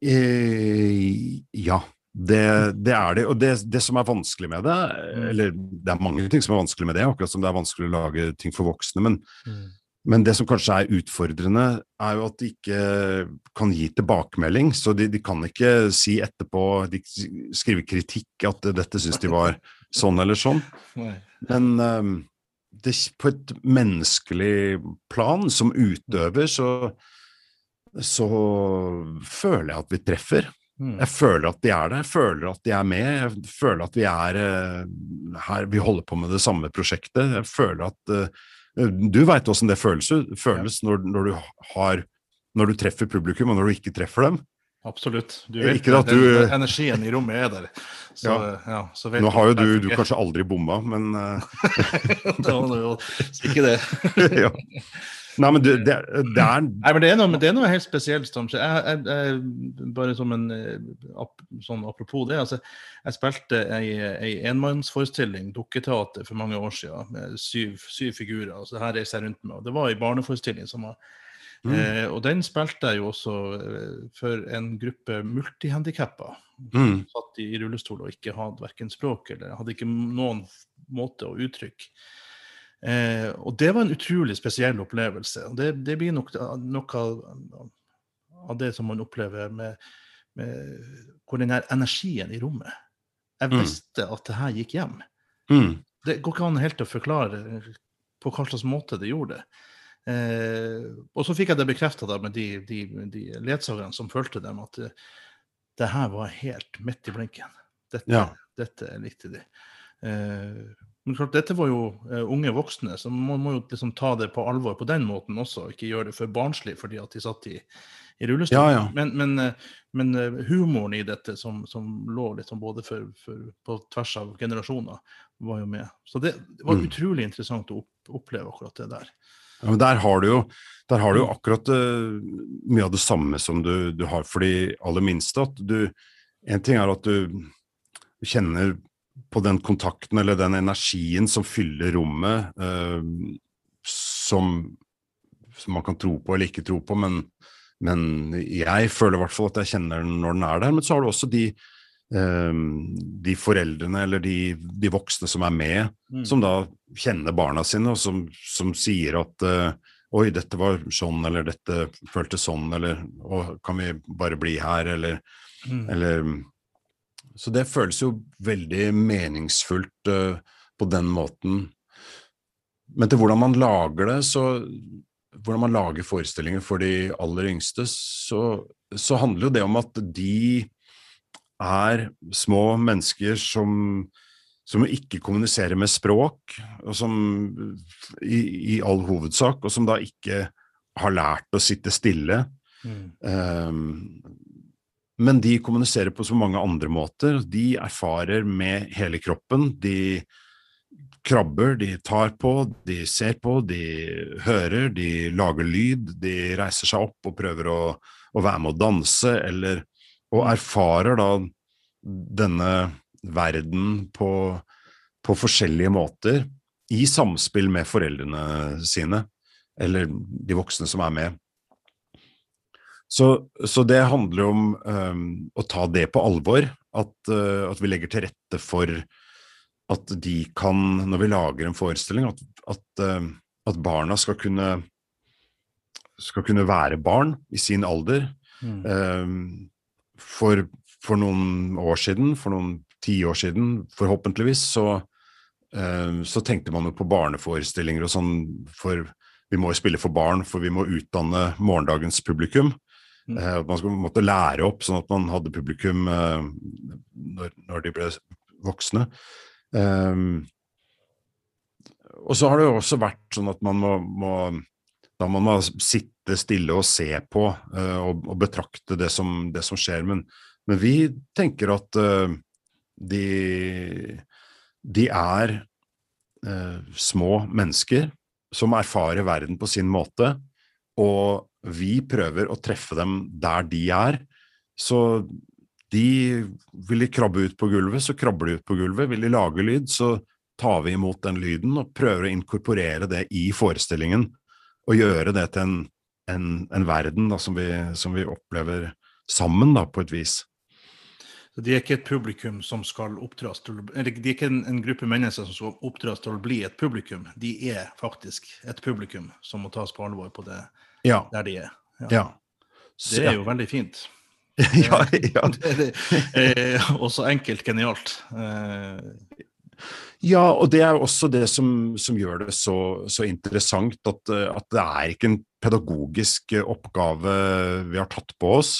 Eh, ja. Det, det, er det. Og det, det, som er vanskelig med det, mm. eller det er mange ting som er vanskelig med det, akkurat som det er vanskelig å lage ting for voksne, men, mm. men det som kanskje er utfordrende, er jo at de ikke kan gi tilbakemelding. Så de, de kan ikke si etterpå, de skriver kritikk at dette syns de var sånn eller sånn. *laughs* Men um, det, på et menneskelig plan, som utøver, så, så føler jeg at vi treffer. Mm. Jeg føler at de er der, jeg føler at de er med. Jeg føler at vi er uh, her, vi holder på med det samme prosjektet. Jeg føler at uh, Du veit åssen det føles, føles når, når, du har Når du treffer publikum, og når du ikke treffer dem. Absolutt. Du vet ikke at du, den, energien i rommet er der. Så, ja. Ja, så Nå har jo du, du kanskje aldri bomma, men *laughs* uh... Ikke det. *laughs* ja. Nei, men det, det, det er Nei, men det er noe, det er noe helt spesielt, Stamsjø. Jeg, jeg, jeg, bare som en ap, sånn apropos det. altså Jeg spilte ei, ei enmannsforestilling, dukketeater, for mange år siden med syv, syv figurer. altså det her reiser jeg rundt med, og Det var ei barneforestilling som var mm. eh, Og den spilte jeg jo også eh, for en gruppe multihandikappa. Mm. Satt i rullestol og ikke hadde verken språk eller hadde ikke noen måte å uttrykke. Eh, og det var en utrolig spesiell opplevelse. og Det, det blir nok noe av det som man opplever med, med hvor den her energien i rommet Jeg mm. visste at det her gikk hjem. Mm. Det går ikke an helt å forklare på hva slags måte det gjorde det. Eh, og så fikk jeg det bekrefta med de, de, de ledsagerne som fulgte dem, at det, det her var helt midt i blinken. Dette, Ja. dette likte de. Eh, men klart, dette var jo uh, unge voksne, så man må jo liksom ta det på alvor på den måten også, ikke gjøre det for barnslig fordi at de satt i, i rullestol. Ja, ja. Men, men, uh, men eh, humoren i dette, som, som lå liksom både for, for, på tvers av generasjoner, var jo med. Så det, det var Mm. utrolig interessant å opp, oppleve akkurat det der. Ja, men der har du jo, har du jo akkurat mye av det samme som du, du har for de aller minste. At du, en ting er at du kjenner på den kontakten eller den energien som fyller rommet, eh, som, som man kan tro på eller ikke tro på, men, men jeg føler i hvert fall at jeg kjenner den når den er der. Men så har du også de, eh, de foreldrene eller de, de voksne som er med, Mm. som da kjenner barna sine, og som, som sier at eh, Oi, dette var sånn, eller dette føltes sånn, eller Å, kan vi bare bli her, eller, Mm. eller Så det føles jo veldig meningsfullt eh, på den måten. Men til hvordan man lager det, så Hvordan man lager forestillinger for de aller yngste, så, så handler jo det om at de er små mennesker som som ikke kommuniserer med språk, og som i, i all hovedsak, og som da ikke har lært å sitte stille. Mm. Um, men de kommuniserer på så mange andre måter. De erfarer med hele kroppen. De krabber, de tar på, de ser på, de hører, de lager lyd, de reiser seg opp og prøver å, å være med å danse, eller Og erfarer da denne verden på, på forskjellige måter i samspill med foreldrene sine, eller de voksne som er med. Så, så det handler om um, å ta det på alvor, at, uh, at, vi legger til rette for at de kan, når vi lager en forestilling, at, at, uh, at barna skal kunne, skal kunne være barn i sin alder. Mm. Um, for, for, noen år siden, for noen tiår siden, forhåpentligvis, så, uh, så tenkte man jo på barneforestillinger og sånn, for vi må jo spille for barn, for vi må utdanne morgendagens publikum. Mm. Uh, at man skulle måtte lære opp, sånn at man hadde publikum uh, når, når, de ble voksne. Um, og så har det jo også vært sånn at man må, må da må man sitte stille og se på og, og, betrakte det som, det som skjer. Men, men, vi tenker at de, de er små mennesker som erfarer verden på sin måte, og vi prøver å treffe dem der de er. Så de vil de krabbe ut på gulvet, så krabber de ut på gulvet. Vil de lage lyd, så tar vi imot den lyden og prøver å inkorporere det i forestillingen. Og gjøre det til en, en, en verden da, som, vi, som, vi, opplever sammen, da, på et vis. Så De er ikke et publikum som skal oppdras til eller De er ikke en, en, gruppe mennesker som skal oppdras til å bli et publikum. De er faktisk et publikum som må tas på alvor på det ja. der de er. Ja. ja. Så, det er jo veldig fint. *laughs* ja, *laughs* ja. det, er også enkelt genialt. Eh, ja, og det er jo også det som, som gjør det så, så interessant, at, at, det er ikke en pedagogisk oppgave vi har tatt på oss.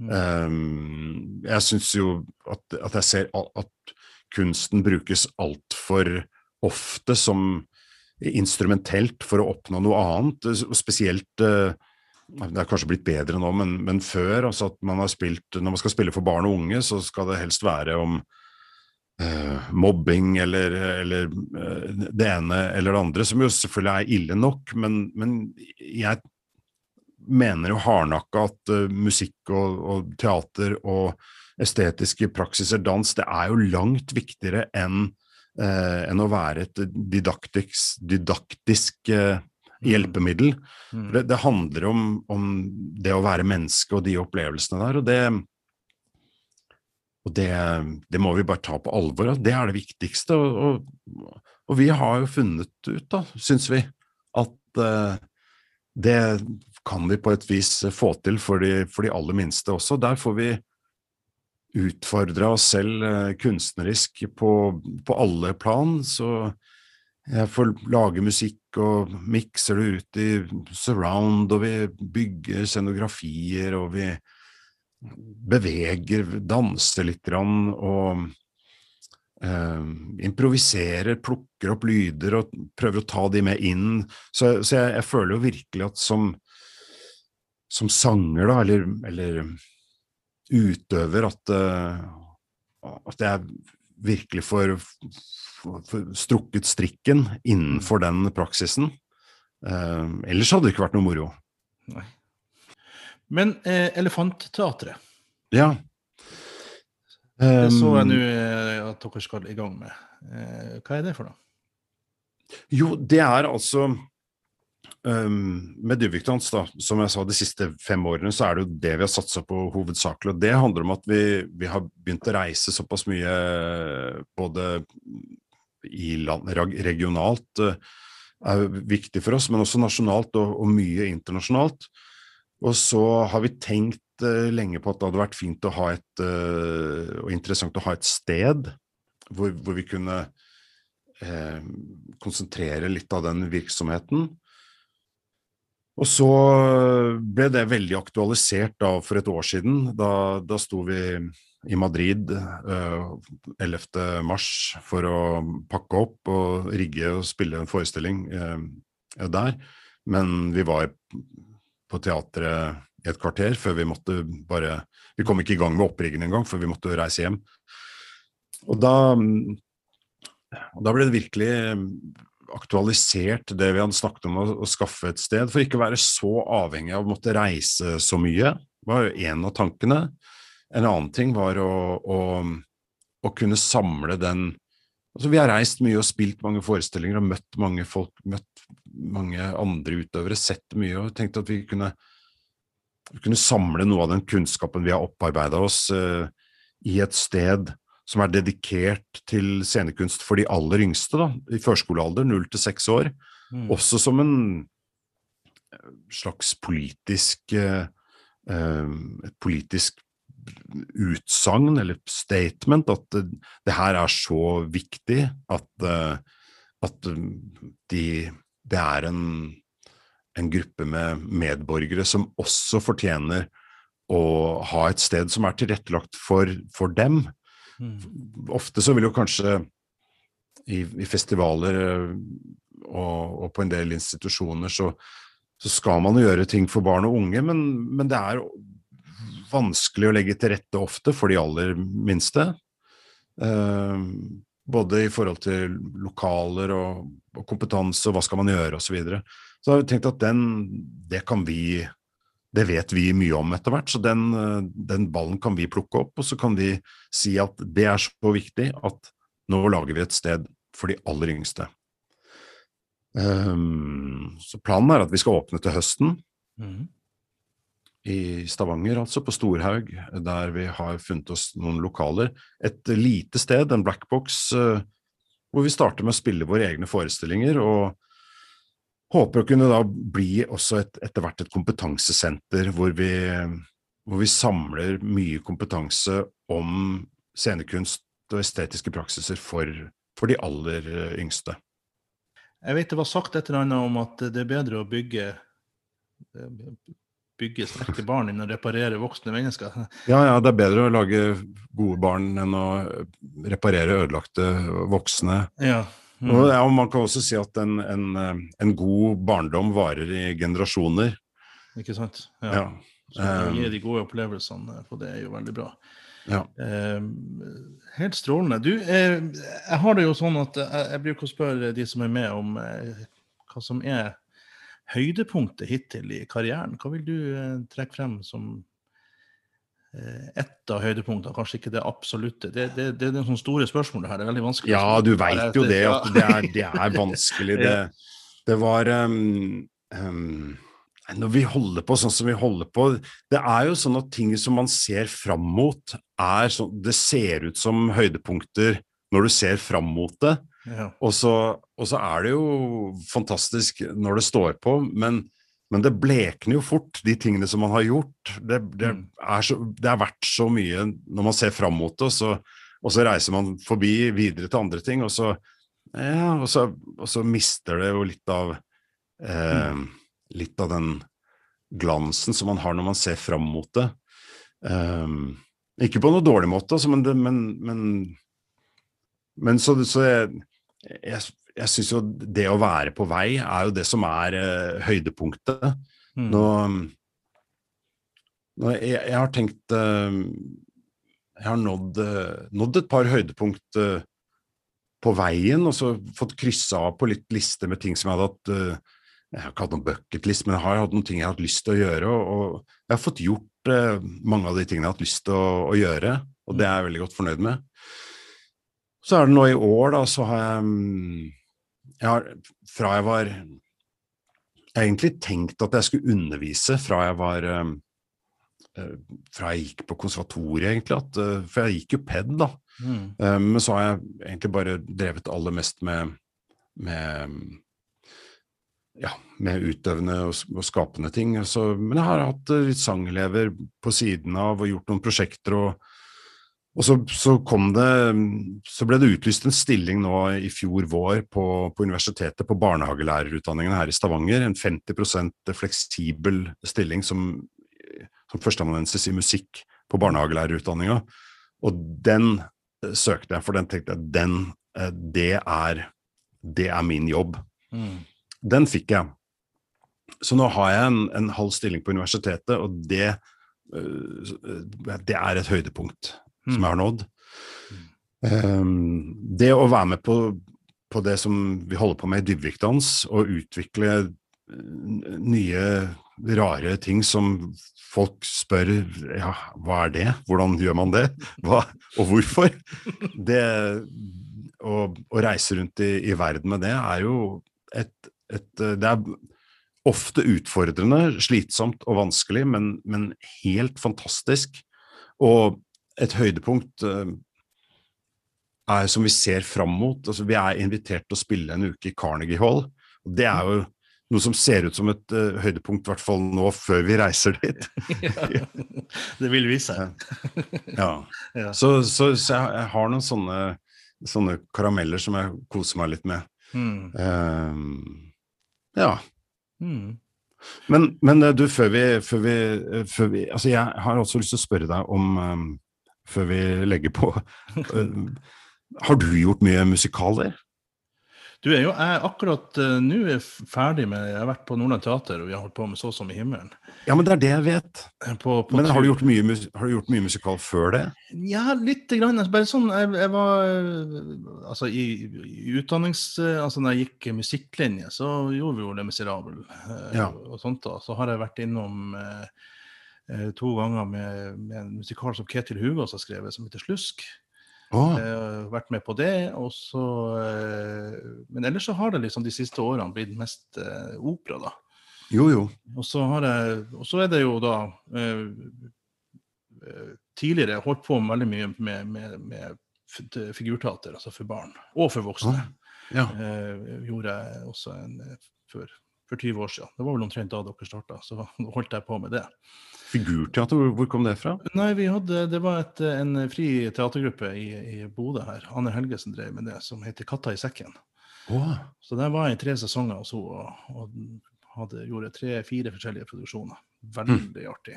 Mm. Um, jeg syns jo at, at, jeg ser at kunsten brukes altfor ofte som instrumentelt for å oppnå noe annet, spesielt uh, det er kanskje blitt bedre nå, men, men før, altså at man har spilt, når man skal spille for barn og unge, så skal det helst være om uh, mobbing eller, eller uh, det ene eller det andre, som jo selvfølgelig er ille nok, men, men jeg mener jo hardnakka at uh, musikk og, og, teater og estetiske praksiser, dans, det er jo langt viktigere enn enn å være et didaktisk, didaktisk hjelpemiddel. Mm. Det, det, handler om, om, det å være menneske og de opplevelsene der, og det og det, det, må vi bare ta på alvor. Det er det viktigste. Og, og, og vi har jo funnet ut, da, syns vi, at uh, det kan vi på et vis få til for de, for de aller minste også. Der får vi utfordre oss selv uh, kunstnerisk på, på alle plan. Så jeg får lage musikk og mikser det ut i surround, og vi bygger scenografier, og vi beveger, danser litt grann, og eh, improviserer, plukker opp lyder og prøver å ta de med inn. Så, så jeg, jeg, føler jo virkelig at som, som sanger, da, eller, eller utøver, at, uh, at jeg virkelig får, strukket strikken innenfor den praksisen. Uh, ellers hadde det ikke vært noe moro. Nei. Men eh, Elefantteatret Ja. Det så jeg nå eh, at dere skal i gang med. Eh, hva er det for noe? Jo, det er altså um, Med Dybvikdans, da, som jeg sa de siste fem årene, så er det jo det vi har satsa på hovedsakelig. Og det handler om at vi, vi, har begynt å reise såpass mye både i land, regionalt uh, er viktig for oss, men også nasjonalt og, og mye internasjonalt. Og så har vi tenkt uh, lenge på at det hadde vært fint å ha et, uh, og interessant å ha et sted hvor, hvor vi kunne konsentrere litt av den virksomheten. Og så ble det veldig aktualisert da for et år siden. Da, da sto vi i Madrid 11. mars for å pakke opp og rigge og spille en forestilling der. Men vi var på teatret i et kvarter før vi måtte bare Vi kom ikke i gang med oppriggen engang, før vi måtte reise hjem. Og da, da ble det virkelig aktualisert det vi hadde snakket om, å, å, skaffe et sted. For ikke å være så avhengig av å måtte reise så mye, var jo en av tankene. En annen ting var å, å, å kunne samle den Altså, vi har reist mye og spilt mange forestillinger og møtt mange folk, møtt mange andre utøvere, sett mye og tenkt at vi kunne, kunne samle noe av den kunnskapen vi har opparbeida oss uh, i et sted som er dedikert til scenekunst for de aller yngste, da, i førskolealder, null til seks år. Mm. Også som en eh, slags politisk uh, uh, et politisk utsagn eller statement at det, her er så viktig at, uh, at de, det er en, en, gruppe med medborgere som også fortjener å ha et sted som er tilrettelagt for, for dem. Mm. Ofte så vil jo kanskje i, i festivaler eh, og, og, på en del institusjoner så, så skal man jo gjøre ting for barn og unge, men, men det er vanskelig å legge til rette ofte for de aller minste. Eh, både i forhold til lokaler og, og kompetanse og hva skal man gjøre osv. Så, videre. så har vi tenkt at den, det kan vi det vet vi mye om etter hvert, så den, den, ballen kan vi plukke opp. Og så kan vi si at det er så viktig at nå lager vi et sted for de aller yngste. Um, så planen er at vi skal åpne til høsten. Mm i Stavanger, altså, på Storhaug, der vi har funnet oss noen lokaler. Et lite sted, en blackbox, uh, hvor vi starter med å spille våre egne forestillinger, og håper å kunne da bli også et, etter hvert et kompetansesenter hvor vi, hvor vi samler mye kompetanse om scenekunst og estetiske praksiser for, for de aller eh, yngste. Jeg vet det var sagt et eller annet om at det er bedre å bygge eh, bygge sterke barn enn å reparere voksne mennesker. *laughs* Ja, ja, det er bedre å lage gode barn enn å reparere ødelagte voksne. Ja. Mm. Og, ja, og Man kan også si at en, en, en, god barndom varer i generasjoner. Ikke sant. Ja. ja. Så å gi de gode opplevelsene, for det er jo veldig bra. Ja. Eh, helt strålende. Du, eh, jeg har det jo sånn at jeg, jeg bruker å spørre de som er med, om eh, hva som er høydepunktet hittil i karrieren. Hva vil du eh, trekke frem som eh, ett av høydepunktene, kanskje ikke det absolutte? Det, det, det er noen store spørsmålet her. Det er veldig vanskelig. Ja, du veit jo det, at det er, det er vanskelig. Det, *laughs* det var um, um, Når vi holder på sånn som vi holder på Det er jo sånn at ting som man ser fram mot, er sånn Det ser ut som høydepunkter når du ser fram mot det. Ja. Og, så, og, så, er det jo fantastisk når det står på, men, men, det blekner jo fort, de tingene som man har gjort. Det, det, mm. er, så, det er, verdt så mye når man ser fram mot det, og så, og så, reiser man forbi videre til andre ting, og så, ja, og så mister det jo litt av eh, mm. Litt av den glansen som man har når man ser fram mot det. Um, ikke på noe dårlig måte, altså, men, det, men, men, men, så, så jeg, jeg, jeg syns jo det å være på vei er jo det som er uh, høydepunktet. Mm. Nå, nå jeg, jeg, har tenkt uh, Jeg har nådd, uh, nådd, et par høydepunkt på veien, og så fått kryssa av på litt liste med ting som jeg hadde hatt Jeg har ikke hatt noen bucketlist, men jeg har hatt noen ting jeg har hatt lyst til å gjøre. Og, og jeg har fått gjort uh, mange av de tingene jeg har hatt lyst til å, å, gjøre, og det er jeg veldig godt fornøyd med. Så er det nå i år, da, så har jeg, mm, jeg har, Fra jeg var Jeg har egentlig tenkt at jeg skulle undervise fra jeg var uh, fra jeg gikk på konservatoriet, egentlig. At, uh, for jeg gikk jo PED, da. Mm. men så har jeg egentlig bare drevet aller mest med, med ja, med utøvende og, og skapende ting. Så, men jeg har hatt eh, litt sangelever på siden av og gjort noen prosjekter. og, og så, så, kom det Så ble det utlyst en stilling nå i fjor vår på, på universitetet på barnehagelærerutdanningen her i Stavanger. En 50% fleksibel stilling som, som førsteamanuensis i musikk på barnehagelærerutdanninga. Og den eh, søkte jeg, for den tenkte jeg den, eh, det, er, det er min jobb. Mm. Den fikk jeg. Så nå har jeg en, en halv stilling på universitetet, og det, uh, det er et høydepunkt mm. som jeg har nådd. Um, det å være med på, på, det som vi holder på med i Dybvikdans, og utvikle uh, nye, rare ting som folk spør ja, hva er det, hvordan gjør man det, *laughs* hva, og hvorfor? *laughs* Det å, å reise rundt i, i verden med det er jo et et eh, Det er ofte utfordrende, slitsomt og vanskelig, men, men helt fantastisk. Og et høydepunkt uh, er som vi ser fram mot. Altså, vi er invitert til å spille en uke i Carnegie Hall. og Det er jo noe som ser ut som et uh, høydepunkt, i hvert fall nå før vi reiser dit. *laughs* ja, det vil vise seg. ja. *laughs* ja. Så, så, så jeg, har noen sånne, sånne, karameller som jeg koser meg litt med. Mm. Um, ja. Mm. Men, men, eh, du, før vi, før, vi, eh, før vi, Altså, jeg har også lyst til å spørre deg om um, Før vi legger på *laughs* Har du gjort mye musikaler? Du er jo jeg akkurat uh, nå ferdig med Jeg har vært på Nordland Teater, og vi har holdt på med Så som i himmelen. Ja, men det er det jeg vet. Eh, på, på men har du, gjort mye, har du gjort mye musikal før det? Ja, lite grann. Altså, bare sånn Jeg, jeg var Altså, i, i, utdannings... Altså, når jeg gikk musikklinje, så gjorde vi jo Le Miserable uh, ja. og sånt. da. Så har jeg vært innom uh, to ganger med, med, en musikal som Ketil Hugås har skrevet, som heter Slusk. Oh. Uh, vært med på det. Og så, uh, men ellers så har det liksom de siste årene blitt mest uh, opera, da. Jo, jo. Og så, har jeg, og så er det jo da eh, eh Tidligere holdt på veldig mye med, med, med figurteater, altså for barn. Og for voksne. Oh. Ja. Eh, gjorde jeg også en, for, for 20 år siden. Det var vel omtrent da dere starta, så *laughs* holdt jeg på med det. Figurteater, hvor, hvor kom det fra? Nei, vi hadde, Det var et, en fri teatergruppe i, i Bodø her. Anne Helgesen drev med det, som heter Katta i sekken. Oh. Så der var jeg i tre sesonger hos henne og, og hadde, gjorde tre-fire forskjellige produksjoner. Veldig mm. artig.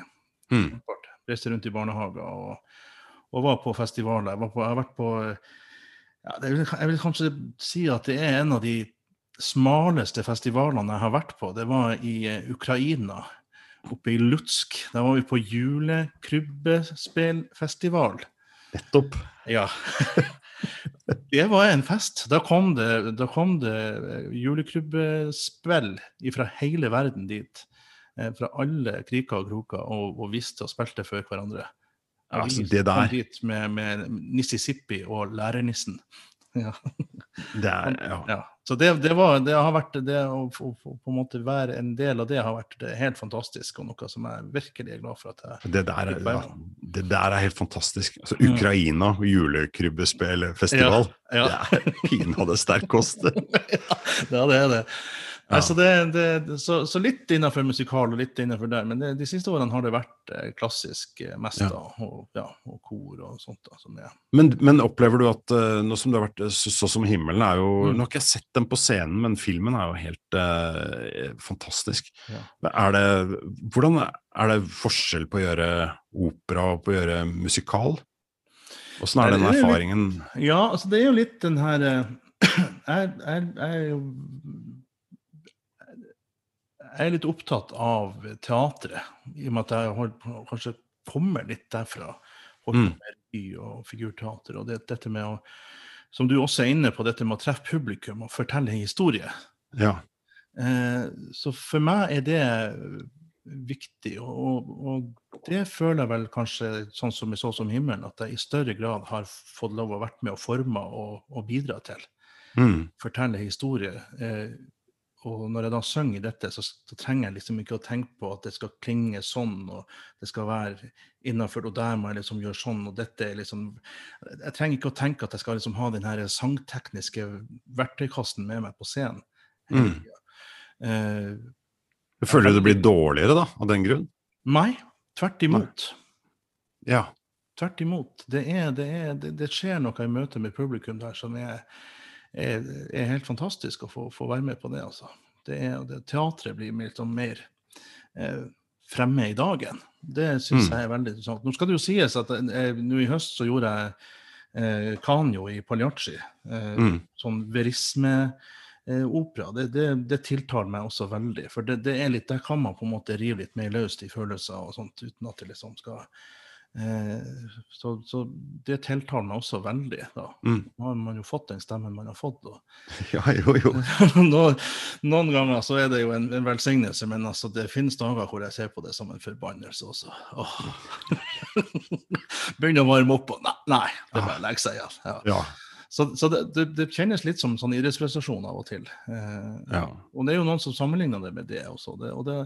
Mm. Reiste rundt i barnehager og, og, var på festivaler. Jeg, var på, jeg har vært på ja, vil, Jeg vil kanskje si at det er en av de smaleste festivalene jeg har vært på. Det var i Ukraina oppe i Lutsk. Da var vi på julekrybbespillfestival. Nettopp. Ja. det var en fest. Da kom det, da kom det julekrybbespill fra hele verden dit. Eh, fra alle kriker og kroker, og, og visste og spilte for hverandre. Altså, det der. Kom dit med, med Mississippi og lærernissen. Ja. Det er, ja. ja. Så det, det, var, det, har vært det å på en måte være en del av det har vært helt fantastisk, og noe som jeg virkelig er glad for at jeg Det der er, ja, det der er helt fantastisk. Altså, mm. Ukraina, julekrybbespillfestival. ja, ja. det er *laughs* pinadø sterk kost. *laughs* ja, det er det. Ja. Altså det, det, så, så litt innenfor musikal og litt innenfor der, men det, de siste årene har det vært eh, klassisk eh, mest, Ja. da, og, ja, og kor og sånt. da, som er. Men, men opplever du at eh, nå som det har vært så, så som himmelen er jo Mm. Nå har ikke jeg sett den på scenen, men filmen er jo helt eh, fantastisk. Ja. Er det, hvordan er det forskjell på å gjøre opera og på å gjøre musikal? Åssen er Nei, den er erfaringen? Ja, altså det er jo litt den her *clears throat* Jeg, jeg, jeg er jo Jeg er litt opptatt av teatret, i og med at jeg har kanskje kommer litt derfra. Holdt Mm. med revy og figurteater. Og det, dette med å, som du også er inne på, dette med å treffe publikum og fortelle en historie. Ja. Eh, så for meg er det viktig, og, og, det føler jeg vel kanskje sånn som i Så som himmelen, at jeg i større grad har fått lov å vært med og forme og, og bidra til. Mm. Fortelle historie. Eh, og når jeg da synger dette, så, så trenger jeg liksom ikke å tenke på at det skal klinge sånn, og det skal være innafor, og der må jeg liksom gjøre sånn, og dette er liksom Jeg trenger ikke å tenke at jeg skal liksom ha den her sangtekniske verktøykassen med meg på scenen. Mm. Uh, Føler du det blir dårligere da, av den grunn? Nei, tvert imot. Ja. Tvert imot. Det, er, det, er, det, det skjer noe i møte med publikum der som er, er, er helt fantastisk å få, få være med på det. Altså. Det er, det, teatret blir litt sånn mer eh, fremme i dagen. Det syns Mm. jeg er veldig interessant. Nå skal det jo sies at eh, nå i høst så gjorde jeg eh, Kanyo i Pagliacci. Eh, Mm. Sånn verisme-opera. det, det, det tiltaler meg også veldig. For det, det er litt, der kan man på en måte rive litt mer løst i følelser og sånt, uten at det liksom skal eh, så, så det tiltaler meg også veldig. da. Mm. Nå har man jo fått den stemmen man har fått. *laughs* ja, jo, jo. *laughs* noen, noen ganger så er det jo en, en velsignelse, men altså, det finnes dager hvor jeg ser på det som en forbannelse også. Oh. *laughs* Begynner å varme opp, og nei, nei det er bare å legge seg igjen. Ja. Ja. Så, så det, det, det kjennes litt som sånn idrettsprestasjon av og til. Eh, Ja. Og det er jo noen som sammenligner det med det også. Det, og det,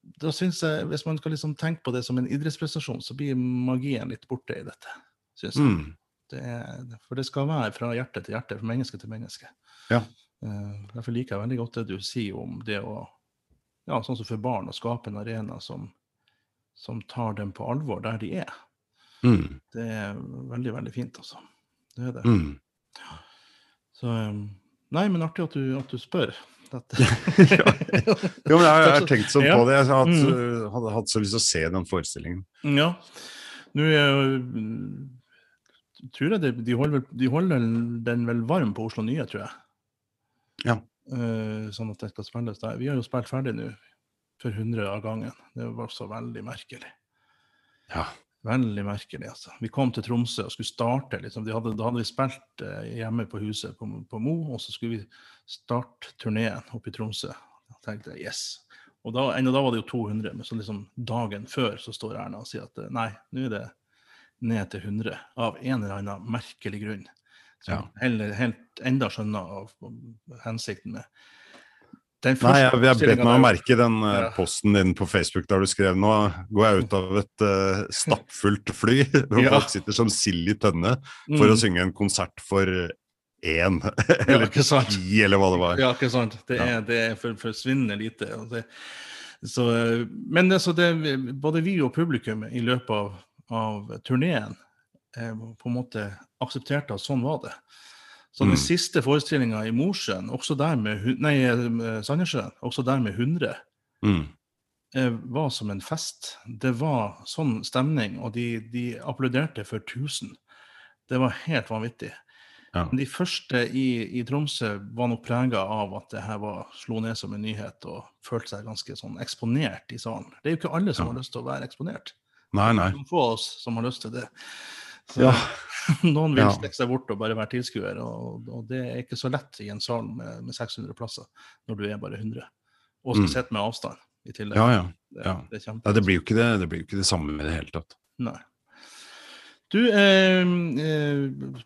da synes jeg, Hvis man skal liksom tenke på det som en idrettsprestasjon, så blir magien litt borte i dette. Synes jeg. Mm. Det er, for det skal være fra hjerte til hjerte, fra menneske til menneske. Ja. Uh, derfor liker jeg veldig godt det du sier om det å ja, sånn som for barn, å skape en arena som, som tar dem på alvor der de er. Mm. Det er veldig, veldig fint, altså. Det er det. Mm. Så um, Nei, men artig at du, at du spør. Dette. *laughs* Jo, men jeg, jeg har tenkt sånn Ja. på det. Jeg hadde, Mm. hadde hatt så lyst til å se den forestillingen. Ja. Nå er jo Tror jeg det, de, holder, de holder den vel varm på Oslo Nye, tror jeg. Ja. Uh, sånn at det skal spilles der. Vi har jo spilt ferdig nå, for 100 av gangen. Det var så veldig merkelig. Ja. Veldig merkelig, altså. Vi kom til Tromsø og skulle starte. Liksom. De hadde, da hadde vi spilt eh, hjemme på huset på, på Mo, og så skulle vi starte turneen oppe i Tromsø. Da tenkte jeg yes. Og da, ennå da var det jo 200, men så liksom dagen før så står Erna og sier at eh, nei, nå er det ned til 100, av en eller annen merkelig grunn. Som Ja. heller helt enda skjønner av av hensikten med. Nei, jeg, jeg bet meg å merke den uh, Ja. posten din på Facebook der du skrev nå går jeg ut av et uh, stappfullt fly, *laughs* hvor Ja. folk sitter som sild i tønne for å Mm. synge en konsert for én, *laughs* Ja, eller sant? ti, eller hva det var. Ja, ikke sant. Det Ja. er, det er for, forsvinnende lite. Og det, så, eh, men så det, både vi og publikum i løpet av, av turneen eh, på en måte aksepterte at sånn var det. Så den Mm. siste forestillinga i Mosjøen, også der med, nei, eh, Sandnessjøen, også der med 100, Mm. eh, var som en fest. Det var sånn stemning, og de, de applauderte for 1000. Det var helt vanvittig. Ja. De første i, i Tromsø var nok prega av at det her var, slo ned som en nyhet og følte seg ganske sånn eksponert i salen. Det er jo ikke alle som Ja. har lyst til å være eksponert. Nei, nei. Noen få av oss som har lyst til det. Ja. *laughs* noen vil Ja. stikke seg bort og bare være tilskuer, og, og det er ikke så lett i en sal med, med 600 plasser når du er bare 100. Og skal Mm. sitte med avstand i tillegg. Ja, ja. Ja. det det. Nei, det blir jo ikke det, det, blir jo ikke det samme i det hele tatt. Nei. Du, eh, eh,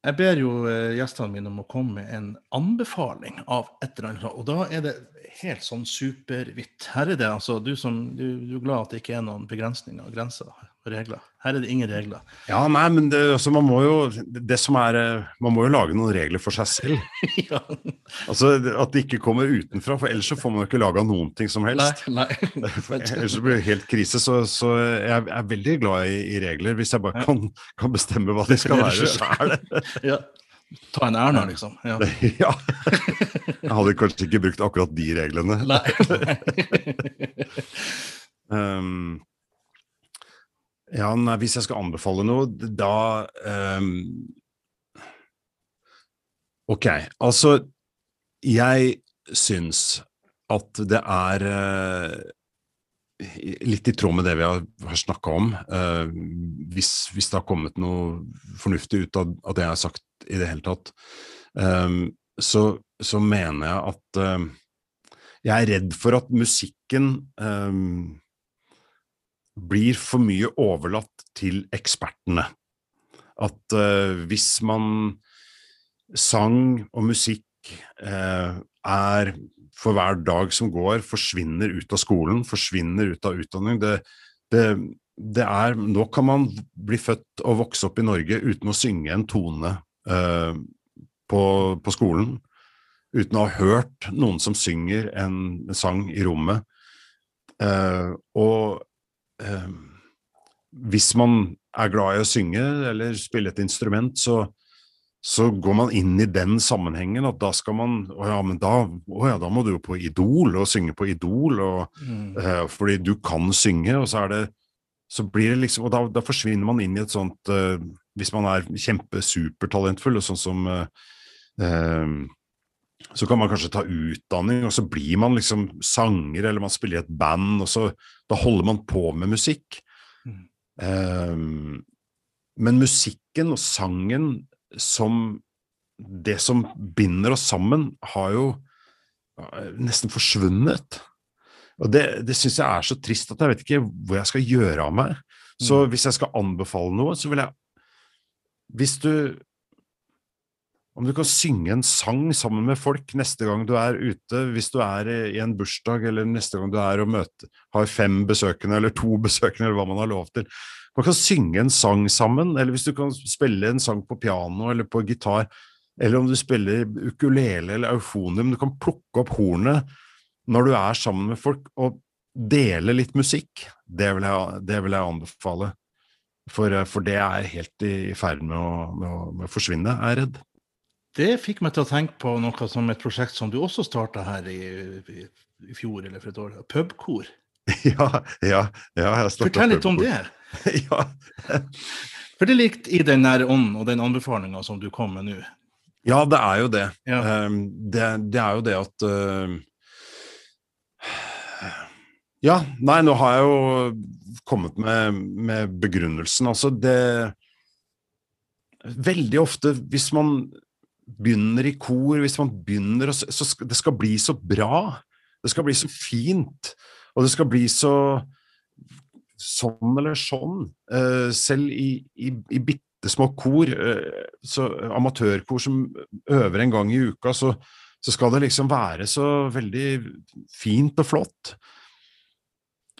jeg ber jo eh, gjestene mine om å komme med en anbefaling av et eller annet. Og da er det helt sånn supervidt. Her er det altså, du som du, du er glad at det ikke er noen begrensninger og grenser regler. Her er det ingen regler. Ja, nei, men det, altså, man må jo det som er, eh, Man må jo lage noen regler for seg selv. *laughs* ja. Altså, At det ikke kommer utenfra, for ellers så får man jo ikke laga noen ting som helst. nei. *laughs* Ellers blir det helt krise. Så, så jeg er veldig glad i, i regler, hvis jeg bare kan, kan bestemme hva de skal være sjøl. *laughs* ja. Ta en Erna, liksom. Ja. Ja. Jeg hadde kanskje ikke brukt akkurat de reglene. Nei. nei. Um, ja, nei, hvis jeg skal anbefale noe, da um, Ok, altså Jeg syns at det er uh, litt i tråd med det vi har, har snakka om. Uh, hvis, hvis det har kommet noe fornuftig ut av, av det jeg har sagt i det hele tatt, um, så, så mener jeg at uh, jeg er redd for at musikken um, blir for mye overlatt til ekspertene. At uh, hvis man sang og musikk uh, er for hver dag som går, forsvinner ut av skolen, forsvinner ut av utdanning det, det, det er, Nå kan man bli født og vokse opp i Norge uten å synge en tone uh, på, på skolen uten å ha hørt noen som synger en sang i rommet. Og uh, hvis man er glad i å synge eller spille et instrument, så, så går man inn i den sammenhengen at da skal man Å ja, men da, ja, da må du jo på Idol og synge på Idol, og, Mm. eh, fordi du kan synge, og så er det så blir det liksom, og da, da forsvinner man inn i et sånt Hvis man er kjempesupertalentfull, og sånn som så kan man kanskje ta utdanning, og så blir man liksom sanger, eller man spiller i et band, og så da holder man på med musikk. Mm. Um, men musikken og sangen som det som binder oss sammen, har jo nesten forsvunnet. Og det, det syns jeg er så trist at jeg vet ikke hvor jeg skal gjøre av meg. Så hvis jeg skal anbefale noe, så vil jeg Hvis du om du kan synge en sang sammen med folk neste gang du er ute, hvis du er i en bursdag, eller neste gang du er og møter, har fem besøkende eller to *laughs* besøkende, eller hva man har lov til. Man kan synge en sang sammen, eller hvis du kan spille en sang på piano eller på gitar, eller om du spiller ukulele eller eufonium, du kan plukke opp hornet når du er sammen med folk, og dele litt musikk. Det vil jeg, det vil jeg anbefale. For, for, det er helt i ferd med med, med å forsvinne, er jeg redd. Det fikk meg til å tenke på noe som et prosjekt som du også starta her i, i, i, fjor eller for et år Pubkor. *laughs* Ja, ja. ja Fortell litt om det. *laughs* ja. For det er likt i den nære ånden og den anbefalinga som du kom med nå. Ja, det er jo det. Ja. Um, det, det, er jo det at uh, Ja, nei, nå har jeg jo kommet med, med begrunnelsen. Altså, det Veldig ofte, hvis man begynner i kor, hvis man begynner Så skal, det skal bli så bra. Det skal bli så fint. Og det skal bli så sånn eller sånn. Uh, selv i, i, i bitte små kor, uh, så amatørkor som øver en gang i uka, så, så skal det liksom være så veldig fint og flott.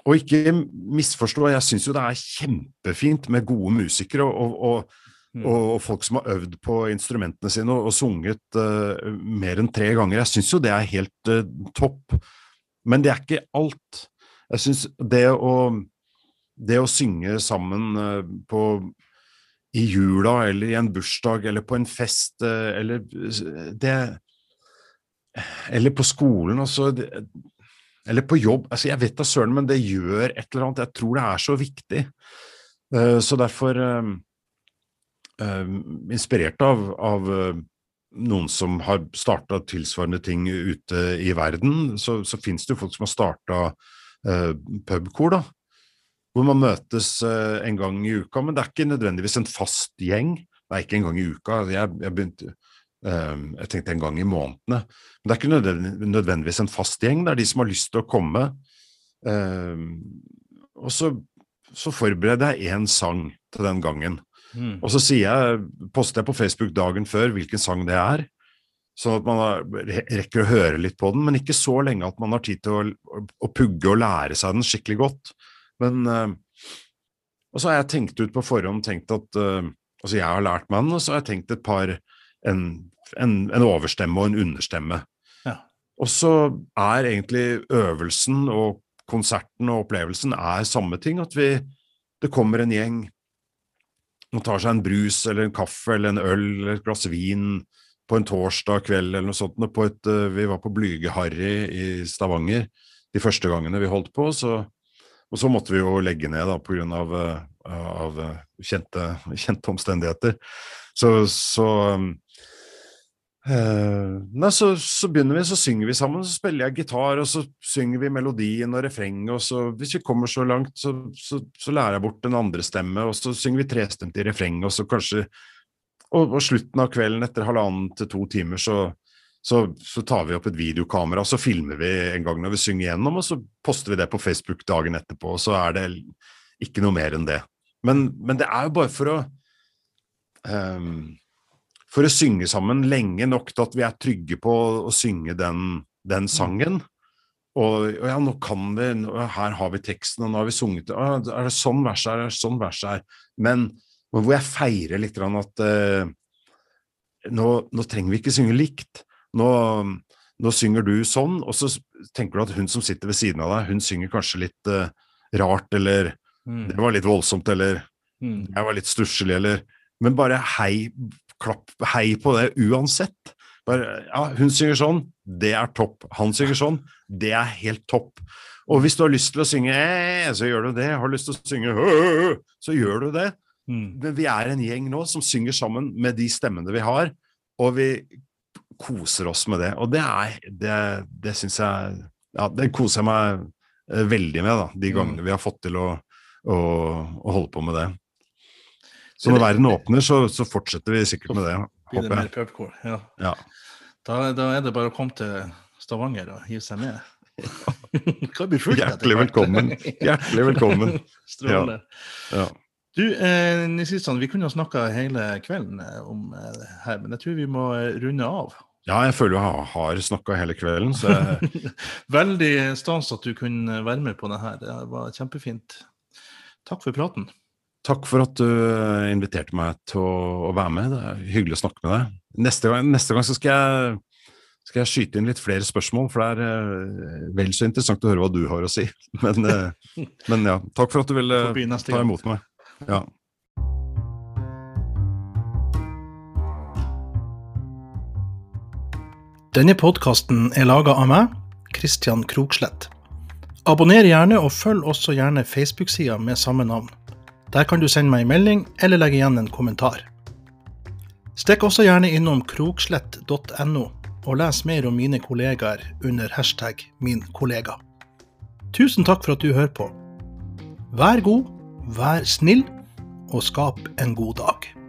Og ikke misforstå, jeg syns jo det er kjempefint med gode musikere og, og, og, og, folk som har øvd på instrumentene sine og, sunget uh, mer enn tre ganger. Jeg syns jo det er helt uh, topp. Men det er ikke alt. Jeg syns det å det å synge sammen uh, på i jula eller i en bursdag eller på en fest eller det Eller på skolen, altså eller på jobb. altså Jeg vet da søren, men det gjør et eller annet. Jeg tror det er så viktig. Så derfor Inspirert av, av noen som har starta tilsvarende ting ute i verden, så, så fins det jo folk som har starta pubkor, da. Hvor man møtes en gang i uka, men det er ikke nødvendigvis en fast gjeng. Det er ikke en gang i uka. Jeg, jeg begynte Uh, jeg tenkte en gang i månedene. Men det er ikke nødvendigvis en fast gjeng, det er de som har lyst til å komme. Uh, og så, så forbereder jeg én sang til den gangen. Mm. Og så jeg, poster jeg på Facebook dagen før hvilken sang det er. Sånn at man rekker å høre litt på den, men ikke så lenge at man har tid til å, å pugge og lære seg den skikkelig godt. Men uh, Og så har jeg tenkt ut på forhånd tenkt at uh, Altså, jeg har lært meg den, og så har jeg tenkt et par En, en, en overstemme og en understemme. Ja. Og så er egentlig øvelsen og konserten og opplevelsen er samme ting. At vi Det kommer en gjeng og tar seg en brus eller en kaffe eller en øl eller et glass vin på en torsdag kveld eller noe sånt. På et, uh, vi var på Blyge-Harry i Stavanger de første gangene vi holdt på. Så, og så måtte vi jo legge ned da, grunn Av, av kjente, kjente omstendigheter. Så, så nei, så, så, begynner vi, så synger vi sammen, så spiller jeg gitar, og så synger vi melodien og refrenget, og så hvis vi kommer så langt, så, så, så lærer jeg bort en andre stemme, og så synger vi trestemt i refrenget, og så kanskje Og, og slutten av kvelden, etter halvannen til to timer, så, så, tar vi opp et videokamera, og så filmer vi en gang når vi synger gjennom, og så poster vi det på Facebook dagen etterpå, og så er det ikke noe mer enn det. Men, men det er jo bare for å um, For å synge sammen lenge nok til at vi er trygge på å synge den, den mm. sangen. Og, og, ja, nå kan vi, her har vi teksten, og nå har vi sunget å, Er det sånn verset er? Er det sånn verset er? Men hvor jeg feirer litt at uh, nå, nå, trenger vi ikke synge likt. Nå, nå, synger du sånn, og så tenker du at hun som sitter ved siden av deg, hun synger kanskje litt uh, rart, eller Mm. Det var litt voldsomt, eller mm. jeg var litt stusslig, eller Men bare hei, klapp, hei på det uansett. Bare, ja, hun synger sånn, det er topp. Han synger sånn, det er helt topp. Og hvis du har lyst til å synge eh, så gjør du det. Har du lyst til å synge så gjør du det. Mm. Men vi er en gjeng nå som synger sammen med de stemmene vi har, og vi koser oss med det. Og det er Det, det syns jeg Ja, det koser jeg meg eh, veldig med, da, de mm. gangene vi har fått til å å, å holde på med det. Så når verden åpner, så, så fortsetter vi sikkert med det. Blir det mer pubcore, ja. ja. Da, da, er det bare å komme til Stavanger og hive seg med. *laughs* Hjertelig velkommen. Hjertelig velkommen. *laughs* Strålende. Ja. Ja. Du, eh, Nisistan, vi kunne ha snakka hele kvelden eh, om eh, det her, men jeg tror vi må eh, runde av. Ja, jeg føler jeg har snakka hele kvelden. Jeg... *laughs* Veldig stas at du kunne være med på det her. Det var kjempefint. Takk for praten. Takk for at du inviterte meg til å, være med. Det er hyggelig å snakke med deg. Neste gang, neste gang skal, jeg, skal, jeg, skyte inn litt flere spørsmål, for det er uh, vel så interessant å høre hva du har å si. *laughs* Men, uh, men ja, takk for at du ville ta imot meg. Ja. Denne podkasten er laga av meg, Kristian Krokslett. Abonner gjerne, og følg også gjerne Facebook-sida med samme navn. Der kan du sende meg en melding eller legge igjen en kommentar. Stikk også gjerne innom krokslett.no og les mer om mine kollegaer under hashtag min kollega. Tusen takk for at du hører på. Vær god, vær snill, og skap en god dag.